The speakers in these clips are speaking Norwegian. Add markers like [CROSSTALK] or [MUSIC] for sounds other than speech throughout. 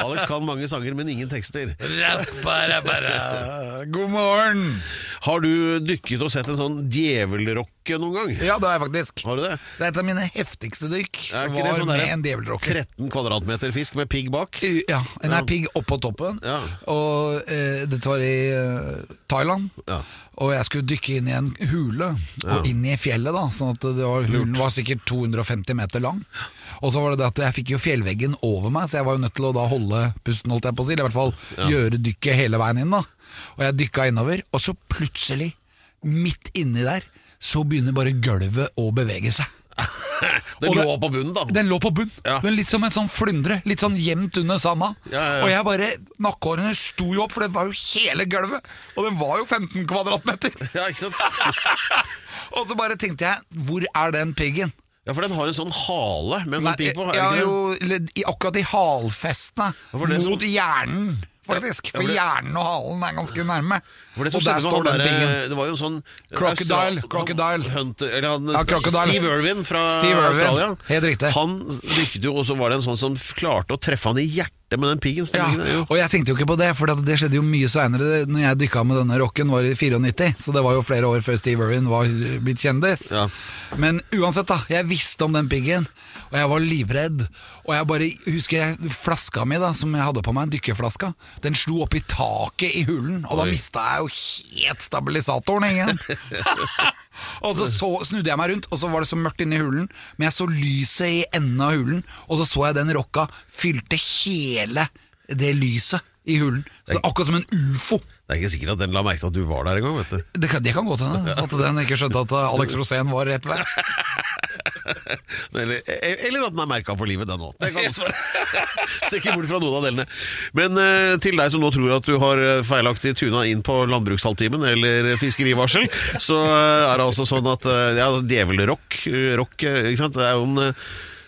Alex kan mange sanger, men ingen tekster. God morgen! Har du dykket og sett en sånn djevelrocke noen gang? Ja, det har jeg faktisk. Har du det? Det er et av mine heftigste dykk. Er ikke var det sånn med der en djevelrocker. 13 kvadratmeter fisk med pigg bak? Ja, en er pigg oppå toppen. Ja. Og eh, dette var i eh, Thailand. Ja. Og jeg skulle dykke inn i en hule, og inn i fjellet. da Sånn at det var, Hulen var sikkert 250 meter lang. Og så var det det at jeg fikk jo fjellveggen over meg, så jeg var jo nødt til å da holde pusten, holdt jeg på å si. Eller i hvert fall gjøre dykket hele veien inn. da Og jeg dykka innover, og så plutselig, midt inni der, så begynner bare gulvet å bevege seg. [LAUGHS] Den lå på bunnen, da. Den lå på bunn, Ja. litt som en sånn flyndre. Litt sånn gjemt under sanda. Ja, ja. Og jeg bare Nakkehårene sto jo opp, for det var jo hele gulvet! Og den var jo 15 kvadratmeter! [LAUGHS] Ja, ikke sant? [LAUGHS] Og så bare tenkte jeg, hvor er den piggen? Ja, for den har en sånn hale med en sånn pigg på. er ja, jo, akkurat i halfestene, Mot som- mot hjernen, faktisk. For hjernen og halen er ganske nærme. Det, Og der står den piggen. Det var jo en sånn Crocodile, Austra- crocodile. Hunter, eller han, Ja, crocodile. Steve Irwin fra Steve Irwin, Australia. helt riktig. Han dykket jo, og så var det en sånn som klarte å treffe han i hjertet med den piggen. Ja, det? Og jeg tenkte jo ikke på det, for det skjedde jo mye seinere. Når jeg dykka med denne rocken, var i 94, så det var jo flere år før Steve Irwin var blitt kjendis. Ja. Men uansett, da. Jeg visste om den piggen, og jeg var livredd. Og jeg bare husker jeg flaska mi, da, som jeg hadde på meg, dykkerflaska, den slo opp i taket i hulen, og da mista jeg jo helt stabilisatoren igjen. [LAUGHS] og så, så snudde jeg meg rundt, og så var det så mørkt inni i hulen, men jeg så lyset i enden av hulen, og så så jeg den rocka fylte hele det lyset i hulen. Så akkurat som en ufo. Det er ikke sikkert at den la merke til at du var der engang. Det kan, det kan godt hende [LAUGHS] at den ikke skjønte at Alex Rosén var rett ved. [LAUGHS] Eller, eller at den er merka for livet, den òg. Det kan også være. [LAUGHS] Ser ikke bort fra noen av delene. Men eh, til deg som nå tror at du har eh, feilaktig tuna inn på landbrukshalvtimen eller fiskerivarsel, [LAUGHS] så eh, er det altså sånn at eh, ja, djevelrock, rock, ikke sant. Det er jo en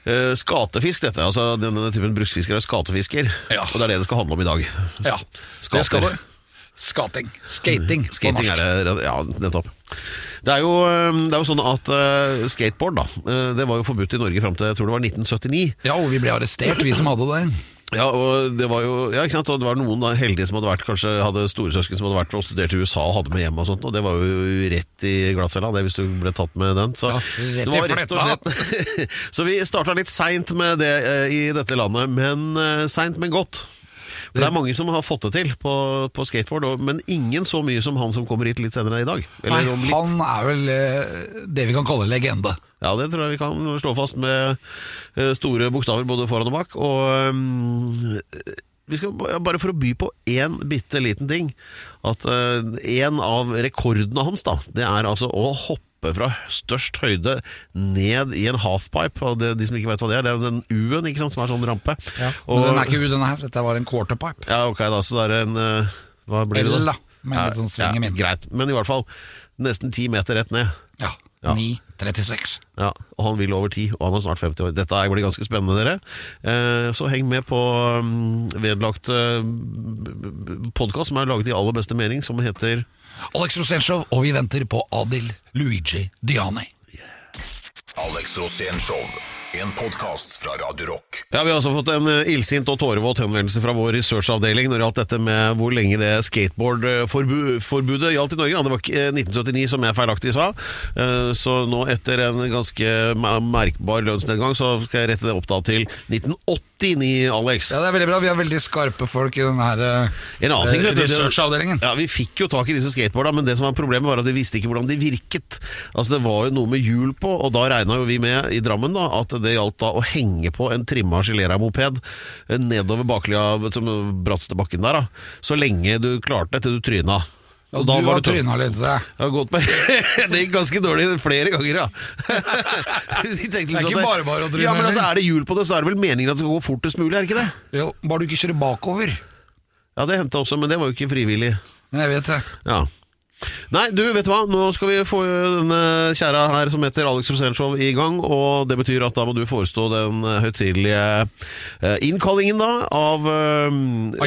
Uh, skatefisk, dette. Altså Denne typen bruksfisker er skatefisker. Ja. Og det er det det skal handle om i dag. Ja, det skal det. Skating. Skating, på norsk. er det, ja, nettopp. Det er jo, eh, det er jo sånn at uh, skateboard da, eh, det var jo forbudt i Norge fram til jeg tror det var 1979. Ja, og vi ble arrestert, vi som hadde det. Ja, og det var jo Ja, ikke sant, og det var noen da, heldige som hadde vært Kanskje hadde storesøsken som hadde vært og studert i USA og hadde med hjem og sånt, og det var jo rett i glattcella, det hvis du ble tatt med den. Så, Ja, det var rett og slett [LAUGHS] Så vi starta litt seint med det eh, i dette landet, men eh, seint, men godt. For det er mange som har fått det til på, på skateboard, og, men ingen så mye som han som kommer hit litt senere i dag. Eller Nei, han er vel eh, det vi kan kalle legende. Ja, det tror jeg vi kan slå fast med eh, store bokstaver både foran og bak. Og um, vi skal bare for å by på én bitte liten ting At uh, en av rekordene hans da Det er altså å hoppe fra størst høyde ned i en halfpipe. Og det, de som ikke vet hva det er, det er den U-en ikke sant, som er sånn rampe. Men og, den er ikke U, denne her. Dette var en quarterpipe. ja, ok, da, så det er en eh, Hva blir det da? med litt sånn sving i midten. Greit, men i hvert fall nesten ti meter rett ned. Ja. Ja. 9,36. Ja, og han vil over 10, og han er snart 50 år. Dette blir ganske spennende, dere. Eh, så heng med på mm, vedlagt eh, podkast som er laget i aller beste mening, som heter Alex Rosénshow, og vi venter på Adil Luigi Diani. Alex Rosénshow. En podkast fra Radio Rock. Ja, Vi har altså fått en eh, illsint og tårevåt henvendelse fra vår researchavdeling når det gjaldt dette med hvor lenge det skateboardforbudet gjaldt i Norge. Ja, det var ikke eh, 1979, som jeg feilaktig sa. Eh, Så nå, etter en ganske merkbar lønnsnedgang, så skal jeg rette det opp da til 1989, Alex. Ja, det er veldig bra. Vi har veldig skarpe folk i denne her, eh, En annen ting, vet researchavdelingen. Ja, Vi fikk jo tak i disse skateboarda, men det som var problemet var at vi visste ikke hvordan de virket. Altså Det var jo noe med hjul på, og da regna jo vi med i Drammen da at det gjaldt da å henge på en trimma Gilera-moped eh, nedover baklia som bratteste bakken der, da. Så lenge du klarte det til du tryna. Og du var har det tryna litt. Det. Jeg har gått på [LAUGHS] Det gikk ganske dårlig flere ganger, ja. [LAUGHS] det Det er ikke bare bare å tryne, Ja, men altså. Er det hjul på det, så er det vel meningen at det skal gå fortest mulig, er det ikke det? Jo, bare du ikke kjører bakover. Ja, det hendte også, men det var jo ikke frivillig. Jeg vet det. Ja. Nei, du, vet du hva? Nå skal vi få denne kjæra her som heter Alex Rosenshov i gang, og det betyr at da må du forestå den høytidelige eh, innkallingen da av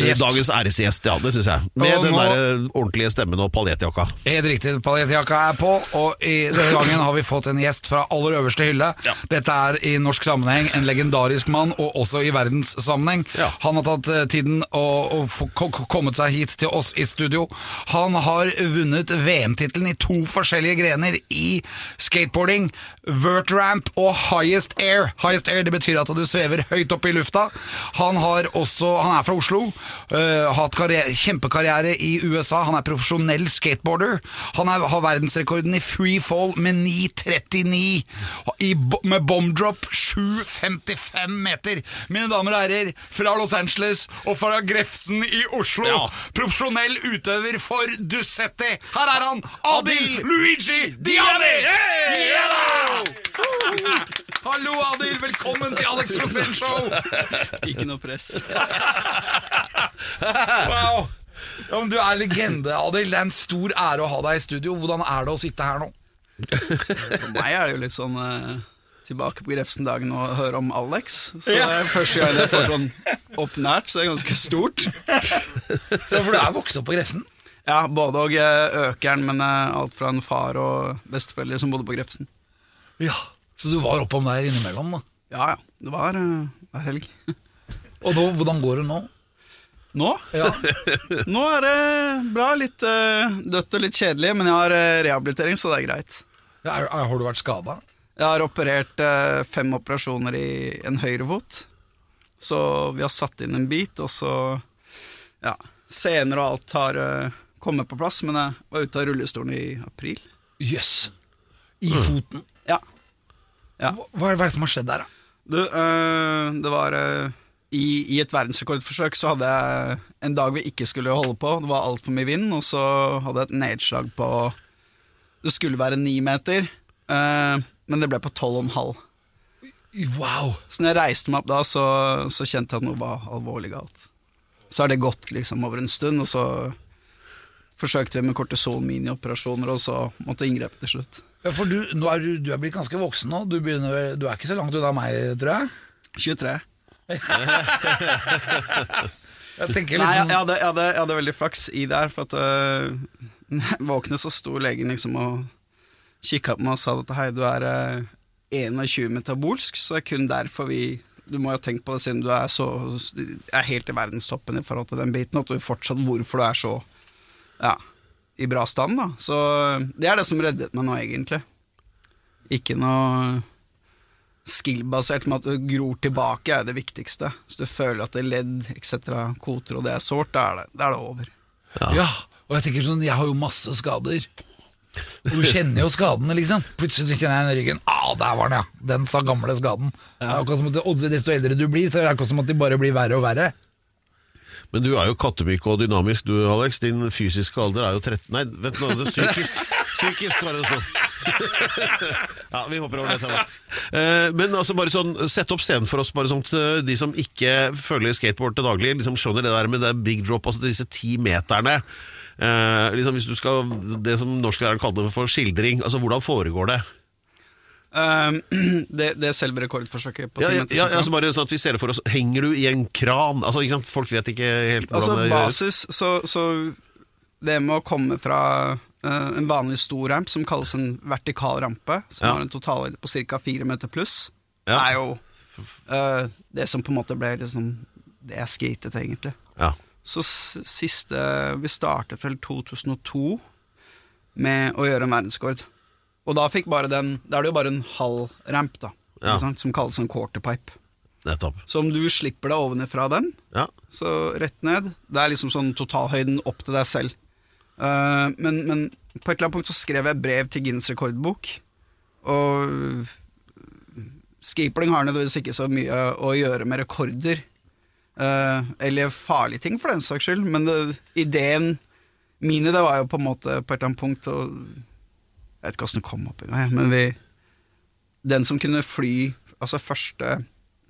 gjest. dagens æresgjest, ja, det syns jeg. Med Og den nå- der eh, ordentlige stemmen og paljettjakka. Helt riktig, paljettjakka er på, og i denne gangen har vi fått en gjest fra aller øverste hylle. Ja. Dette er i norsk sammenheng en legendarisk mann, og også i verdenssammenheng. Ja. Han har tatt tiden og, og kommet seg hit til oss i studio. Han har vunnet VM-tittelen i to forskjellige grener i skateboarding. Vert ramp og highest air. Highest air det betyr at du svever høyt opp i lufta. Han har også, han er fra Oslo, Har hatt kjempekarriere i USA. Han er profesjonell skateboarder. Han er, har verdensrekorden i free fall med 9,39. Med bomb drop 7,55 meter. Mine damer og herrer, fra Los Angeles og fra Grefsen i Oslo. Ja. Profesjonell utøver for Dussetti. Her er han, Adil Luigi Diani! Hey! Yeah! Hallo, Adil. Velkommen til Alex Rosén Show. Ikke noe press. Wow. Ja, men du er legende, Adil. Det er en stor ære å ha deg i studio. Hvordan er det å sitte her nå? For meg er det jo litt sånn uh tilbake på Grefsen-dagen å høre om Alex. Så Ja. første gang jeg får sånn opp nært, så det er ganske stort. Ja, For du er vokst opp på Grefsen? Ja, både og økeren, men eh, alt fra en far og besteforeldre som bodde på Grefsen. Ja. Så du var oppom der innimellom, da. Ja, ja. Det var eh, hver helg. [LAUGHS] Og nå, hvordan går det nå? Nå? Ja. [LAUGHS] Nå er det bra. Litt eh, dødt og litt kjedelig, men jeg har eh, rehabilitering, så det er greit. Ja, er, har du vært skada? Jeg har operert fem operasjoner i en høyrefot. Så vi har satt inn en bit, og så Ja, sener og alt har kommet på plass, men jeg var ute av rullestolen i april. Jøss. I foten? Ja. ja. Hva, hva er det som har skjedd der, da? Du, eh, det var eh, i, I et verdensrekordforsøk så hadde jeg en dag vi ikke skulle holde på. Det var altfor mye vind, og så hadde jeg et nedslag på Det skulle være ni meter, eh, men det ble på tolv og en halv. Wow. Så når jeg reiste meg opp da, så, så kjente jeg at noe var alvorlig galt. Så har det gått liksom over en stund, og så forsøkte vi med kortison minioperasjoner, og så måtte inngrep til slutt. Ja, for du, er du, du er blitt ganske voksen nå. Du, begynner, du er ikke så langt unna meg, tror jeg. 23. [LAUGHS] Jeg tenker Nei, jeg, liksom jeg, hadde, jeg, hadde, jeg hadde veldig flaks i det her, for at øh, jeg [LAUGHS] våknet, så sto legen liksom og kikka på meg og sa at hei, du er øh, 21 metabolsk, så det er kun derfor vi Du må jo ha tenkt på det siden du er så er helt i verdenstoppen i forhold til den biten, at du fortsatt hvorfor du er så ja, i bra stand, da. Så det er det som reddet meg nå, egentlig. Ikke noe skill-basert med at du gror tilbake, er det viktigste. Hvis du føler at det er ledd etc. koter, og det er sårt, da er det, da er det over. Ja, og jeg tenker sånn, jeg har jo masse skader. Og du kjenner jo skadene, liksom. Plutselig kjenner jeg den ryggen. Ah, der var den, ja! Den sa gamle skaden. Det er akkurat som at, og desto eldre du blir, så er det akkurat som at de bare blir verre og verre. Men du er jo kattemyk og dynamisk du, Alex. Din fysiske alder er jo 13 Nei, vent nå, det psykisk. Psykisk var det sånn. ja, vi hopper over det. Eh, Men altså bare sånn, sett opp scenen for oss, bare sånn at de som ikke følger skateboard til daglig, liksom skjønner det der med det big drop, altså disse ti meterne. Eh, liksom hvis du skal, Det som norsklæreren kaller det for skildring, altså hvordan foregår det? Ehm, [CLEARS THROAT] det, det er selve rekordforsøket på Ja, 10 ja, meter. ja, sykkel. altså bare sånn at vi ser det for oss Henger du i en kran? Altså, ikke sant? Folk vet ikke helt hvordan Altså det gjøres. basis, så, så det med å komme fra Uh, en vanlig stor ramp som kalles en vertikal rampe, som Ja. har en totalhøyde på ca. fire meter pluss, Ja. er jo uh, det som på en måte ble liksom Det er skatet, egentlig. Ja. Så siste Vi startet vel 2002 med å gjøre en verdensrekord. Og da fikk bare den Da er det jo bare en halv ramp, da. Ja. Ikke sant? Som kalles en quarterpipe. Nettopp. Så om du slipper deg ovenfra den, Ja. så rett ned Det er liksom sånn totalhøyden opp til deg selv. Uh, men, men på et eller annet punkt så skrev jeg brev til Guinness rekordbok, og Skipling har nødvendigvis ikke så mye å gjøre med rekorder. Uh, eller farlige ting, for den saks skyld, men det, ideen min det var jo på en måte på et eller annet punkt å Jeg vet ikke åssen det kom opp engang, jeg, men vi Den som kunne fly Altså første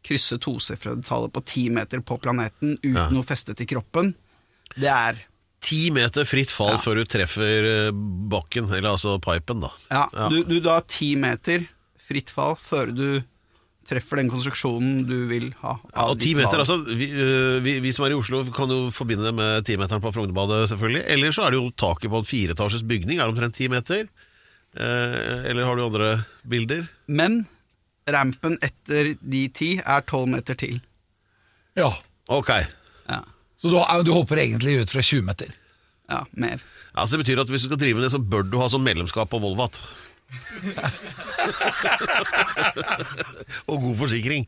krysse tosifrede tallet på ti meter på planeten uten Ja. noe festet i kroppen, det er ti meter fritt fall Ja. før du treffer eh, bakken, eller altså pipen, da. Ja, Ja. Du, du da har ti meter fritt fall før du treffer den konstruksjonen du vil ha. Ja, og ti meter, altså vi, øh, vi, vi som er i Oslo kan jo forbinde det med timeteren på Frognerbadet, selvfølgelig. Eller så er det jo taket på en fireetasjes bygning er omtrent ti meter. Eh, eller har du andre bilder? Men rampen etter de ti er tolv meter til. Ja. Ok. Ja, Så du, du hopper egentlig ut fra 20 meter. ja mer. Altså Det betyr at hvis du skal drive med det, så bør du ha sånn medlemskap på Volvat. [LAUGHS] og god forsikring.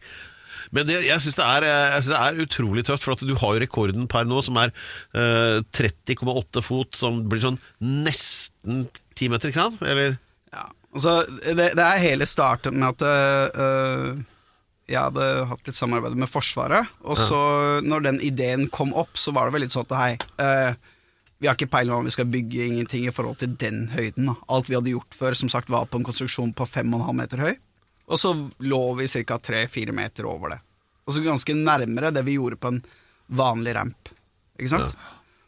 Men det, jeg syns det, er, eh, det er utrolig tøft, for at du har jo rekorden per nå, som er eh, 30,8 fot, som blir sånn nesten 10 meter, ikke sant? Eller? Ja. Altså, det, det er hele starten med at øh, jeg hadde hatt litt samarbeid med Forsvaret. Og så, når den ideen kom opp, så var det vel litt sånn at hei, øh, vi har ikke peiling på om vi skal bygge ingenting i forhold til den høyden. Da. Alt vi hadde gjort før, som sagt, var på en konstruksjon på 5,5 meter høy. Og så lå vi ca. 3-4 meter over det. Og så ganske nærmere det vi gjorde på en vanlig ramp. Ikke sant?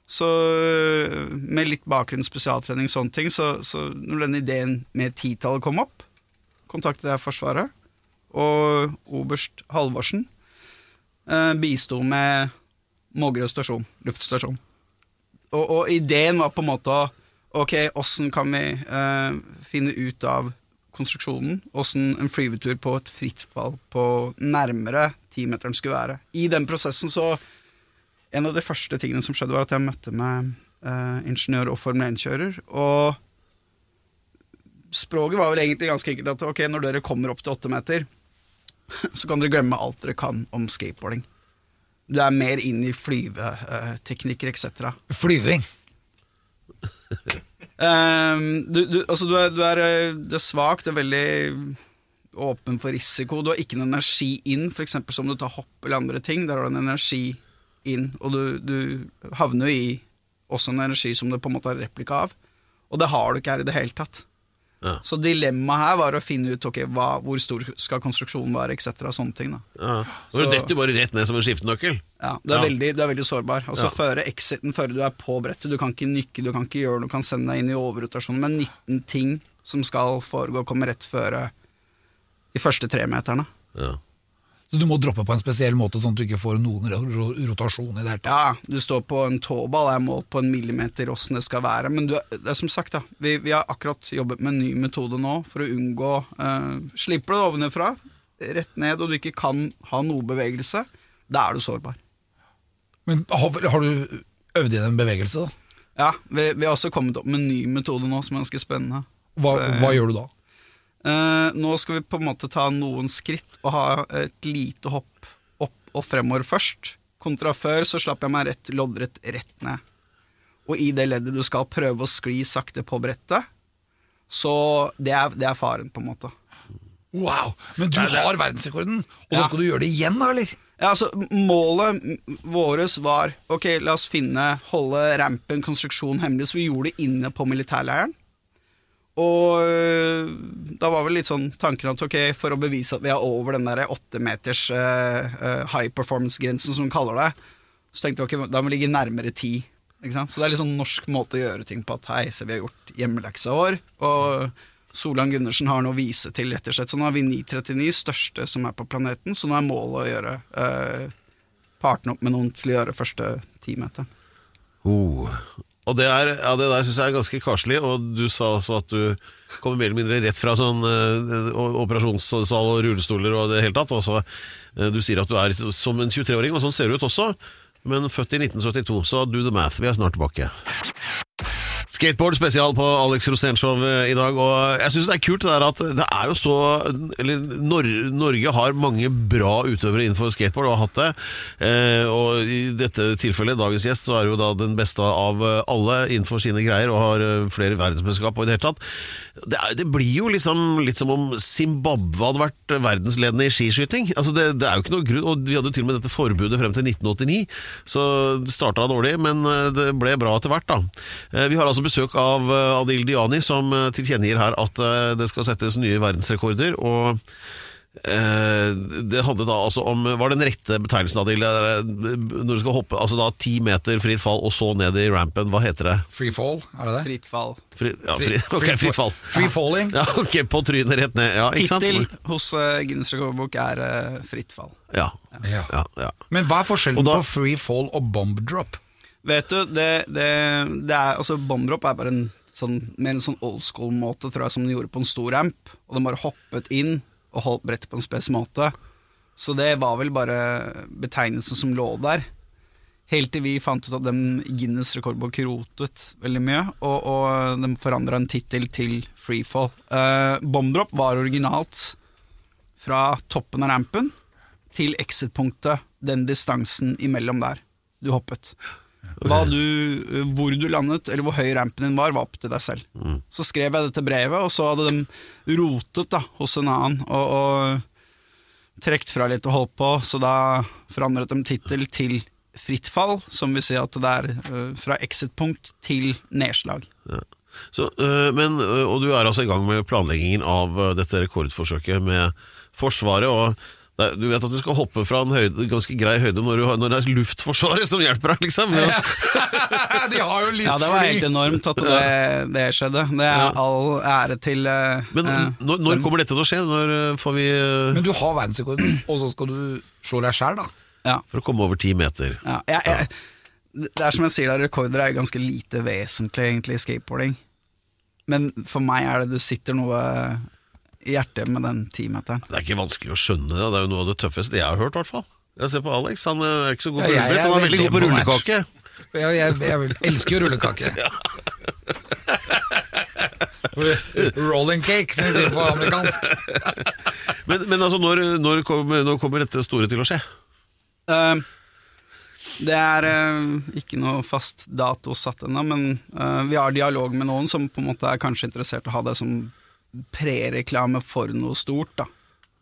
Så øh, med litt bakgrunn, spesialtrening, sånne ting, så, så når denne ideen med titallet kom opp, kontaktet jeg Forsvaret, og oberst Halvorsen eh, bisto med Mågerø stasjon, luftstasjon. Og, og ideen var på en måte Ok, åssen kan vi eh, finne ut av konstruksjonen? Åssen en flyvetur på et fritt fall på nærmere timeteren skulle være. I den prosessen så En av de første tingene som skjedde, var at jeg møtte med uh, ingeniør og Formel 1-kjører. Og språket var vel egentlig ganske enkelt at ok, når dere kommer opp til åtte meter, [LAUGHS] så kan dere glemme alt dere kan om skateboarding. Du er mer inn i flyveteknikker etc. Flyving. um, [LAUGHS] du, du, altså du er, du er, du er svak, du er veldig åpen for risiko. Du har ikke noen energi inn, f.eks. som du tar hopp eller andre ting. Der har du en energi inn, og du, du havner jo i også en energi som du på en måte har replika av. Og det har du ikke her i det hele tatt. Ja. Så dilemmaet her var å finne ut okay, hva, hvor stor skal konstruksjonen være, etc. Sånne ting. da Ja. Og du Så- detter jo bare rett ned som en skiftenøkkel. ja, du, er Ja. Veldig, du er veldig sårbar. Og så Ja. føre exiten før du er på brettet. Du kan ikke nykke, du kan ikke gjøre noe, du kan sende deg inn i overrotasjon. Men 19 ting som skal foregå, kommer rett føre de første tremeterne. Ja. Så du må droppe på en spesiell måte, sånn at du ikke får noen rotasjon i det hele tatt. Ja, du står på en tåball, er målt på en millimeter åssen det skal være. Men du, det er som sagt, da, vi, vi har akkurat jobbet med en ny metode nå for å unngå eh, Slipper du det ovenfra, rett ned, og du ikke kan ha noe bevegelse, da er du sårbar. Men har, har du øvd inn en bevegelse, da? Ja, vi, vi har også kommet opp med en ny metode nå som er ganske spennende. Hva, hva gjør du da? Eh, nå skal vi på en måte ta noen skritt og ha et lite hopp opp og fremover først. Kontra før så slapp jeg meg rett loddrett rett ned. Og i det leddet du skal prøve å skli sakte på brettet, så det er, det er faren, på en måte. Wow! Men du har verdensrekorden, og da Ja. skal du gjøre det igjen, da, eller? Ja, altså, målet vårt var Ok, la oss finne, holde rampen, konstruksjon hemmelig, så vi gjorde det inne på militærleiren. Og da var vel litt sånn tanken at ok, for å bevise at vi er over den der åtte meters øh, øh, high performance-grensen, som de kaller det, så tenkte vi ok, da må vi ligge nærmere ti. Så det er litt sånn norsk måte å gjøre ting på. At hei, se, vi har gjort hjemmeleksa vår. Og Solan Gundersen har noe å vise til, rett og slett. Så nå har vi 939, største som er på planeten. Så nå er målet å gjøre øh, partene opp med noen til å gjøre første timeteren. Oh. Og det, er, ja, det der syns jeg er ganske karslig, og du sa også at du kommer mer eller mindre rett fra sånn uh, operasjonssal og rullestoler og det hele tatt. Og så, eh, du sier at du er som en 23-åring, og sånn ser du ut også, men født i 1972, så do the math. Vi er snart tilbake. Skateboard spesial på Alex Rosénshow i dag, og jeg syns det er kult det der at det er jo så Eller Nor Norge har mange bra utøvere innenfor skateboard, og har hatt det. Eh, og i dette tilfellet, dagens gjest, så er jo da den beste av alle innenfor sine greier, og har eh, flere verdensmesterskap og i det hele tatt. Det, det blir jo liksom litt som om Zimbabwe hadde vært verdensledende i skiskyting. Altså det, det er jo ikke noe grunn Og vi hadde jo til og med dette forbudet frem til 1989, så det starta dårlig, men eh, det ble bra etter hvert, da. Eh, Vi har altså besøk av eh, Adil Diani, som tilkjennegir her at det skal settes nye verdensrekorder. og det handlet da altså om Var den rette betegnelsen av det? eller, eh, Når du skal hoppe altså da ti meter fritt fall, og så ned i rampen, hva heter det? Free fall, er det det? Fritt fall. Fri, ja, fri, [LAUGHS] ok, fritt fall. Free falling. Ja, ok, På trynet rett ned. Ja, ikke sant? Tittel hos uh, Guinness rekordbok er uh, fritt fall. Ja, Ja. ja, ja. Men hva er forskjellen da- på free fall og bomb drop? Vet du, det, det, det er Altså, bombdrop er bare en sånn mer en sånn old school-måte, tror jeg, som de gjorde på en stor ramp. Og de bare hoppet inn og holdt brettet på en spes måte. Så det var vel bare betegnelsen som lå der. Helt til vi fant ut at de Guinness rekordbok rotet veldig mye, og, og de forandra en tittel til freefall. Uh, bombdrop var originalt fra toppen av rampen til exit-punktet, den distansen imellom der du hoppet. Hva du, hvor du landet, eller hvor høy rampen din var, var opp til deg selv. Så skrev jeg dette brevet, og så hadde de rotet da, hos en annen, og, og trukket fra litt og holdt på, så da forandret de tittel til Fritt fall, som vil si at det er uh, fra exit-punkt til nedslag. Så, øh, men, øh, og du er altså i gang med planleggingen av dette rekordforsøket med Forsvaret. og er- du vet at du skal hoppe fra en høyde, ganske grei høyde når, du har, når det er Luftforsvaret som hjelper deg, liksom. Ja. [LAUGHS] De har jo litt Ja, det var helt enormt at det, det skjedde. Det er all ære til øh, Men øh, når, når kommer dette til å skje? Når øh, får vi Men du har verdensrekorden, og så skal du slå deg sjæl, da. ja. For å komme over ti meter. Ja, jeg, jeg, det er som jeg sier, da, rekorder er ganske lite vesentlig egentlig i skateboarding. Men for meg er det det sitter noe hjertet med den timeteren. Det er ikke vanskelig å skjønne det. Det er jo noe av det tøffeste jeg har hørt, i hvert fall. Jeg ser på Alex, han øh, er ikke så god på Ja, er han er veldig god på rullekake. Jeg, jeg, jeg elsker jo rullekake. [LAUGHS] [LAUGHS] Rolling cake, som vi sier på amerikansk. [LAUGHS] Men, men altså, når, når, kommer, når kommer dette store til å skje? Uh, det er uh, ikke noe fast dato satt ennå, men uh, vi har dialog med noen som på en måte er kanskje interessert i å ha det som prereklame for noe stort. da.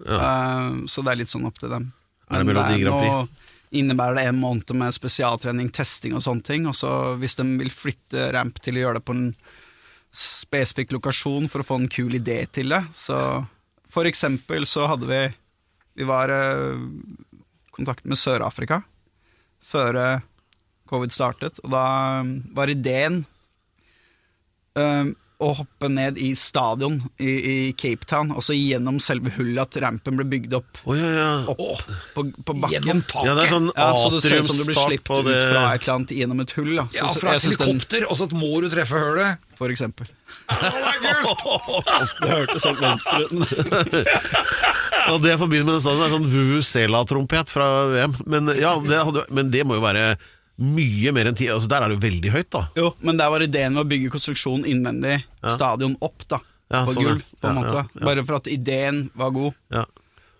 Eh, så det er litt sånn opp til dem. Er det Melodi Grand Prix? innebærer det en måned med spesialtrening, testing og sånne ting. Og så hvis de vil flytte ramp til å gjøre det på en spesifikk lokasjon for å få en kul idé til det, så For eksempel så hadde vi Vi var i kontakt med Sør-Afrika før eh, covid startet, og da um, var ideen um, å hoppe ned i stadion i, i Cape Town, og så gjennom selve hullet, at rampen ble bygd opp Oh, ja, ja. opp på, på bakken. Gjennom taket. Ja, det er sånn Ja, så det ser ut som du blir sluppet ut fra et eller annet gjennom et hull. Da. Så, Ja, fra et helikopter, og så må du treffe hølet. for eksempel. [LAUGHS] [LAUGHS] Det hørtes helt venstre ut. [LAUGHS] Og det jeg forbinder med den stadion, er sånn Vuvuzela-trompet fra VM. Men, ja, det hadde, men det må jo være mye mer enn ti altså, Der er det jo veldig høyt, da. Jo, men der var ideen med å bygge konstruksjonen innvendig, stadion opp, da. Ja, på sånn, gulv, på en Ja, måte. ja, ja. Bare for at ideen var god. Ja.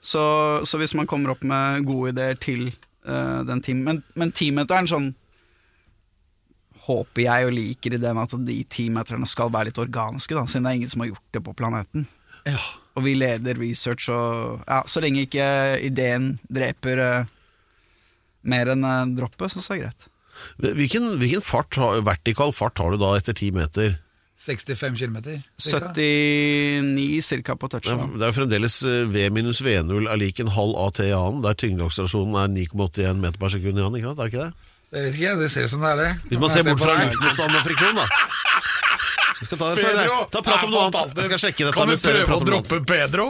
Så, så hvis man kommer opp med gode ideer til uh, den team Men, men timeteren sånn Håper jeg og liker ideen at de teammeterne skal være litt organiske, da, siden det er ingen som har gjort det på planeten. Og vi leder research, og ja, så lenge ikke ideen dreper eh, mer enn droppet, syns jeg er greit. Hvilken, hvilken fart, vertikal fart har du da etter ti meter? 65 km. 79 ca. på touch. er, det er fremdeles eh, V minus V0 er lik en halv AT i annen, der tyngdeakselerasjonen er 9,81 meter per sekund i annen, ikke sant? Er det ikke det? Jeg vet ikke, det ser ut som det er det. Hvis man ser bort fra luftmotstand og friksjon, da. Vi skal ta, så, Pedro, ta prat om er noe annet. Jeg skal sjekke dette. Kan vi prøve å droppe Pedro?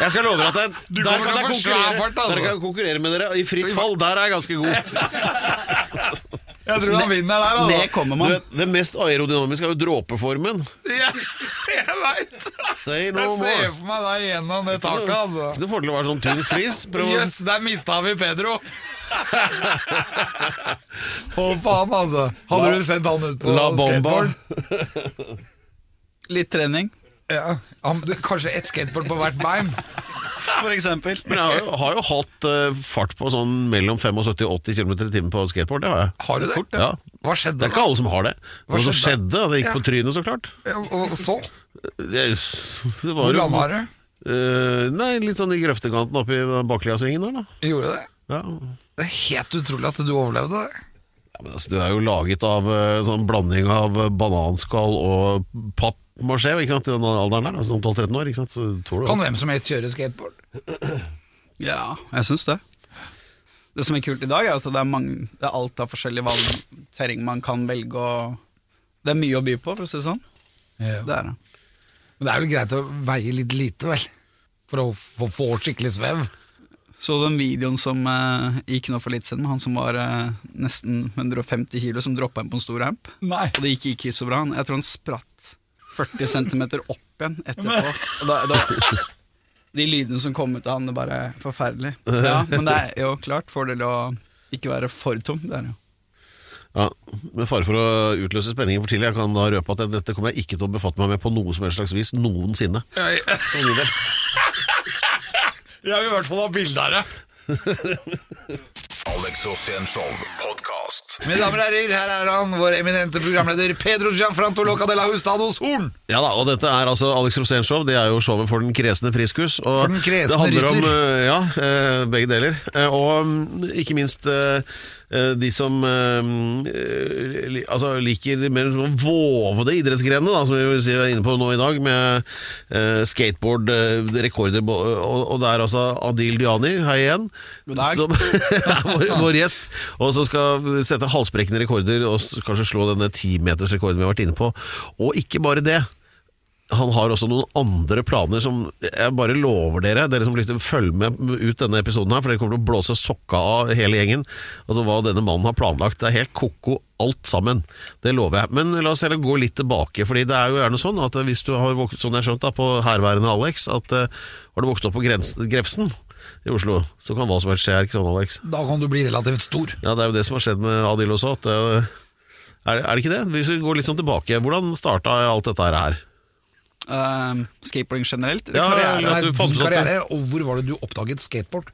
Jeg skal love deg at [LAUGHS] jeg, der kan jeg konkurrere, fart, altså. der kan jeg konkurrere med dere. I fritt fall, der er jeg ganske god. [LAUGHS] Jeg tror han vinner der, Det altså. kommer man. vet, det mest aerodynamiske er jo dråpeformen. [LAUGHS] Ja, jeg veit! Say no Jeg ser more. for meg deg gjennom det taket, altså. Ikke noe fordel å være sånn tynn flis. Jøss, yes, der mista vi Pedro. Hold på han, altså. Hadde du sendt han ut på La bomba. skateboard? Litt trening, Ja, han, du, kanskje ett skateboard på hvert bein? for eksempel. Men jeg har jo, har jo hatt uh, fart på sånn mellom 75 og 80 km i timen på skateboard. Det har jeg. Har du det? Ja. Hva Det er ikke alle som har det. Hva skjedde? skjedde? Det gikk Ja. på trynet, så klart. Ja, Og så? Det, det var Hvor landa du? Uh, nei, litt sånn i grøftekanten oppi den baksida-svingen der, da. Gjorde det? Ja. Det er helt utrolig at du overlevde det. Ja, men altså, du er jo laget av uh, sånn blanding av eh, bananskall og papp må skje ikke sant, i den alderen der, altså 12-13 år. Ikke sant? Så tror du Kan at- hvem som helst kjøre skateboard? Ja, jeg syns det. Det som er kult i dag, er at det er, mange, det er alt av forskjellige valg, terreng man kan velge, og det er mye å by på, for å si det sånn. Ja. Det er det. Men det er vel greit å veie litt lite, vel? For å få, få skikkelig svev. Så den videoen som eh, gikk nå for litt siden, med han som var eh, nesten 150 kilo, som droppa inn på en stor ramp. Nei. Og det gikk ikke så bra. Jeg tror han spratt 40 cm opp igjen etterpå. Og da, da, de lydene som kom ut av han, det er bare forferdelig. Ja, Men det er jo klart fordel å ikke være for tung. Det er jo. Ja, Med fare for å utløse spenningen for tidlig, jeg kan da røpe at dette kommer jeg ikke til å befatte meg med på noe som helst slags vis noensinne. For min. Jeg vil i hvert fall ha bilde av det. [LAUGHS] Alex Rosén Show podkast. Mine damer og herrer, her er han, vår eminente programleder Pedro Gianfranto Locadella Hustados Horn. Ja da, og dette er altså Alex Rosens Show. Det er jo showet for den kresne friskus. Og For den kresne det handler rytter. om Ja, eh, begge deler. Eh, Og mm, ikke minst eh, eh, de som eh, altså liker mer sånn våvede idrettsgrenene, da, som vi vil si er inne på nå i dag, med eh, skateboard, eh, rekorder og, og det er altså Adil Diani, hei igjen, som [LAUGHS] er vår, vår gjest, og som skal sette halsbrekkende rekorder og kanskje slå denne timetersrekorden vi har vært inne på. Og ikke bare det. Han har også noen andre planer som jeg bare lover dere, dere som lytter, følg med ut denne episoden her, for dere kommer til å blåse sokka av hele gjengen. Altså hva denne mannen har planlagt. Det er helt ko-ko alt sammen. Det lover jeg. Men la oss heller gå litt tilbake, fordi det er jo gjerne sånn at hvis du har vokst, sånn jeg skjønt da, på herværende Alex, at uh, har du vokst opp på grens, Grefsen i Oslo, så kan hva som helst skje, her, ikke sånn Alex? Da kan du bli relativt stor. Ja, det er jo det som har skjedd med Adil også. At uh, er, er det ikke det? Hvis vi går litt sånn tilbake, hvordan starta alt dette her? Eh, skateboarding generelt? Ja, karriere? Nei, karriere, og hvor var det du oppdaget skateboard?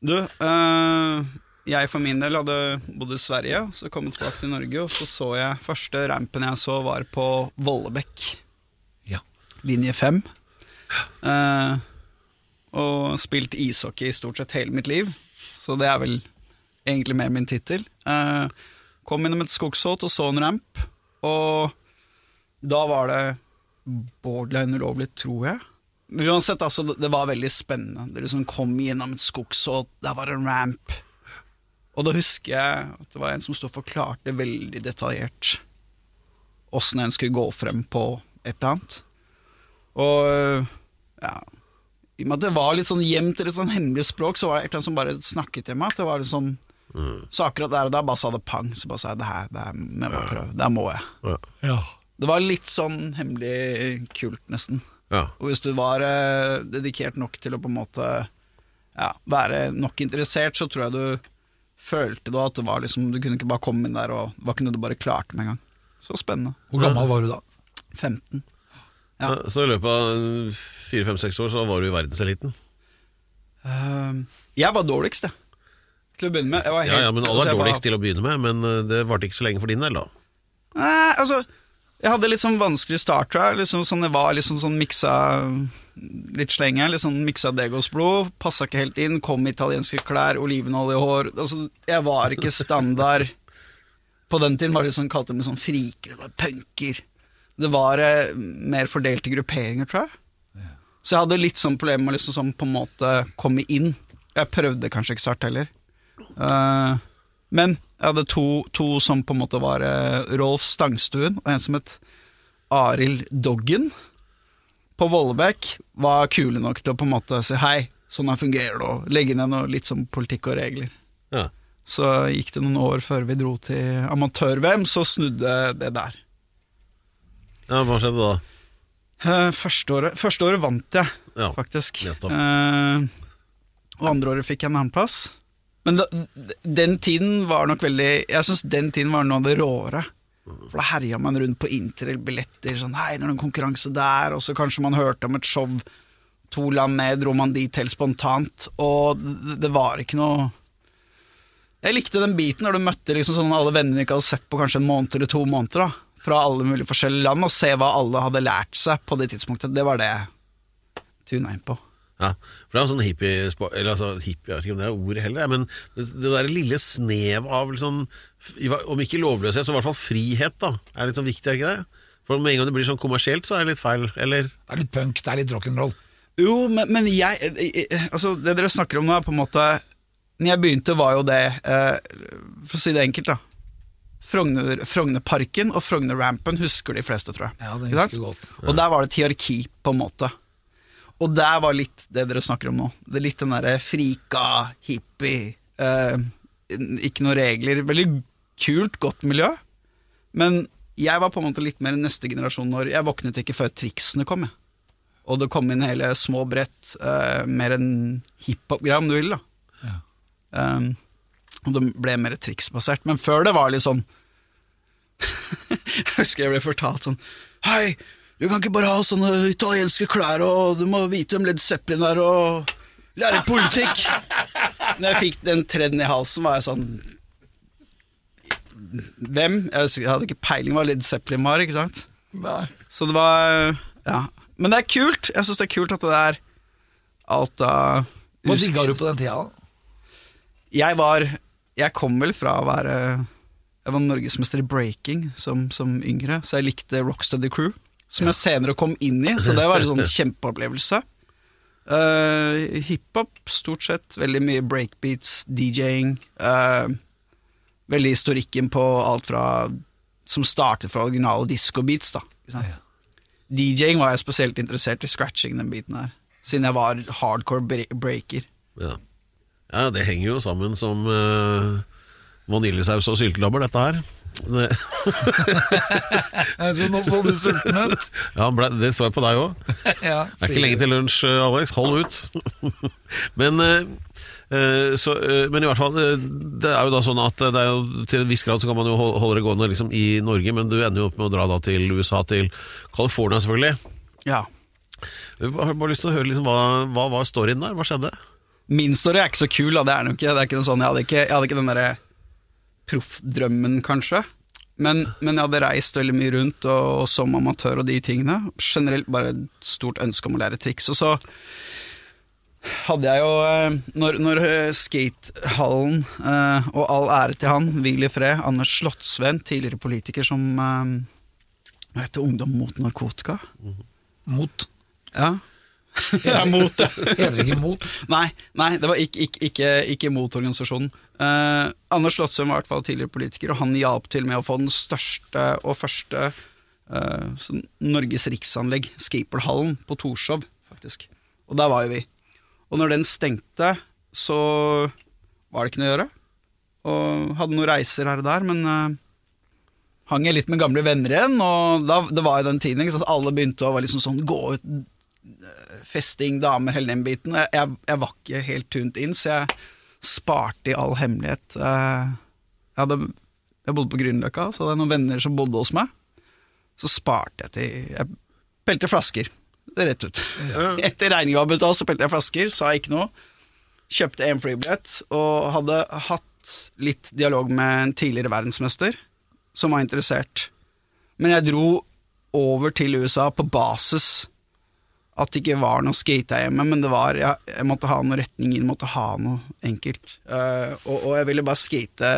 Du, uh, jeg for min del hadde bodd i Sverige, så kom jeg tilbake til Norge, og så så jeg første rampen jeg så var på Vollebekk, Ja. linje 5. Uh, og spilt ishockey i stort sett hele mitt liv, så det er vel egentlig mer min tittel. Eh, kom innom et skogsholt og så en ramp, og da var det borderline ulovlig, tror jeg. Men uansett, altså, det- var veldig spennende. Det liksom kom gjennom et skogsåt, der var det en ramp. Og da husker jeg at det var en som sto og forklarte veldig detaljert åssen en skulle gå frem på et eller annet. Og ja I og med at det var litt sånn gjemt i litt sånn hemmelig språk, så var det et eller annet som bare snakket til meg. At det var liksom Så akkurat der og da bare sa det pang. Så bare sa jeg det her, det her må jeg prøve. Det her må jeg. Ja. Det var litt sånn hemmelig kult, nesten. Ja. Og hvis du var eh, dedikert nok til å på en måte ja, være nok interessert, så tror jeg du følte da at det var liksom Du kunne ikke bare komme inn der, og det var ikke noe du bare klarte med en gang. Så spennende. Hvor gammel var du da? 15. Ja. Så i løpet av fire-fem-seks år så var du i verdenseliten. Uh, jeg var dårligst, jeg. Til å begynne med. Jeg var Ja, helt, ja, men altså, alle er dårligst var- til å begynne med, men eh, det varte ikke så lenge for din del, da. Nei, altså Jeg hadde litt sånn vanskelig start, tror jeg. Liksom sånn, jeg var liksom sånn miksa Litt slenge. Litt sånn miksa Degos-blod. Passa ikke helt inn. Kom i italienske klær, olivenolje i hår. Altså, jeg var ikke standard. På den tiden var det sånn, kalte de meg sånn friker, det var punker. Det var eh, mer fordelte grupperinger, tror jeg. Så jeg hadde litt sånn problemer med å liksom sånn på en måte komme inn. Jeg prøvde kanskje ikke så hardt heller. Eh, men jeg hadde to, to som på en måte var eh, Rolf Stangstuen og en som het Arild Doggen. På Vollebekk var kule nok til å på en måte si hei, sånn her fungerer det, og legge ned noe litt som politikk og regler. Ja. Så gikk det noen år før vi dro til amatør-VM, så snudde det der. ja, Hva skjedde da? Eh, Første året, første året vant jeg, Ja, faktisk. nettopp. Eh, og andre året fikk jeg en annenplass. Men da, den tiden var nok veldig Jeg syns den tiden var noe av det råere. For da herja man rundt på interrail-billetter. Sånn, hei, det er en konkurranse der, og så kanskje man hørte om et show to land ned, dro man dit helt spontant. Og det var ikke noe Jeg likte den biten når du møtte liksom sånn alle vennene du ikke hadde sett på kanskje en måned eller to måneder. da Fra alle mulige forskjellige land, og se hva alle hadde lært seg på det tidspunktet. Det var det jeg tuna inn på. Ja, for det er jo sånn hippie Eller altså hippie, jeg vet ikke om det er ordet heller, men det, det der lille snev av liksom, Om ikke lovløshet, så i hvert fall frihet, da. Er litt sånn viktig, er ikke det? For med en gang det blir sånn kommersielt, så er det litt feil, eller? Det er litt punk, det er litt rock'n'roll. Jo, men, men jeg, jeg, Altså, det dere snakker om nå, er på en måte Når jeg begynte, var jo det eh, For å si det enkelt, da. Frogner, Frognerparken og Frognerrampen husker de fleste, tror jeg. Ja, det husker jeg godt. Og der var det et hierarki, på en måte. Og der var litt det dere snakker om nå. Det er Litt den derre frika, hippie, eh, ikke noen regler. Veldig kult, godt miljø. Men jeg var på en måte litt mer neste generasjon når jeg våknet ikke før triksene kom. Jeg. Og det kom inn hele små brett, eh, mer enn hiphop-greia, om du vil. da Ja. Um, og det ble mer triksbasert. Men før det var litt sånn [LAUGHS] Jeg husker jeg ble fortalt sånn Hei, du kan ikke bare ha sånne italienske klær, og du må vite om Led Zeppelin er og lære politikk. Når jeg fikk den treden i halsen, var jeg sånn Hvem? Jeg hadde ikke peiling hva Led Zeppelin var, ikke sant? Så det var Ja. Men det er kult. Jeg syns det er kult at det er alt av Hva digga du på den tida? da? jeg var Jeg kom vel fra å være Jeg var norgesmester i breaking som, som yngre, så jeg likte Rocksteady Crew. Som jeg senere kom inn i, så det var en sånn kjempeopplevelse. Uh, Hiphop, stort sett. Veldig mye breakbeats, DJ-ing. Uh, veldig historikken på alt fra Som startet fra originale disco-beats, da. DJ-ing var jeg spesielt interessert i, scratching den biten her. Siden jeg var hardcore bre- breaker. Ja. ja, det henger jo sammen som uh, vaniljesaus og syltelabber, dette her. [LAUGHS] Tror nå så du sulten ut. [LAUGHS] ja, ble, det så jeg på deg òg. [LAUGHS] Ja, Det er ikke lenge til lunsj, eh, Alex. Hold ut. men, eh, eh, så, eh, men i hvert fall, det er jo da sånn at det er jo, til en viss grad så kan man jo holde det gående liksom, i Norge, men du ender jo opp med å dra da til USA, til California selvfølgelig. Ja. Jeg har bare lyst til å høre liksom, hva, hva var storyen der? Hva skjedde? Min story er ikke så kul, da. det er den ikke. Det er ikke noe sånn, jeg hadde ikke, jeg hadde ikke den derre proffdrømmen, kanskje. Men, men jeg hadde reist veldig mye rundt, og, og som amatør og de tingene. Generelt bare et stort ønske om å lære triks. Og så hadde jeg jo eh, Når, når eh, skatehallen, eh, og all ære til han, hvil i fred, Anders Slottsven tidligere politiker som Hva heter Ungdom mot narkotika? Mot. Ja. [LAUGHS] ja, mot det. [LAUGHS] Heter det ikke mot? Nei, nei, det var ikke, ikke, ikke, ikke mot organisasjonen. Eh, Anders Slottsøm var i hvert fall tidligere politiker, og han hjalp til med å få den største og første eh, sånn Norges riksanlegg, Skaperhallen, på Torshov, faktisk. Og der var jo vi. Og når den stengte, så var det ikke noe å gjøre. Og hadde noen reiser her og der, men eh, hang jeg litt med gamle venner igjen, og da, det var jo den tiden sant? alle begynte å være liksom sånn, gå ut festing, damer, hele den biten. Jeg, jeg, var ikke helt tunt inn, så jeg sparte i all hemmelighet. Eh, Jeg, hadde, jeg bodde på Grünerløkka, så hadde jeg noen venner som bodde hos meg. Så sparte jeg til Jeg pelte flasker. Det er rett ut. [LAUGHS] Etter regninga var betalt, så pelte jeg flasker, sa ikke noe. Kjøpte en flybillett, og hadde hatt litt dialog med en tidligere verdensmester som var interessert. Men jeg dro over til USA på basis at det ikke var noe skate her hjemme, men det var jeg, jeg måtte ha noe retning inn, måtte ha noe enkelt. Uh, og, og jeg ville bare skate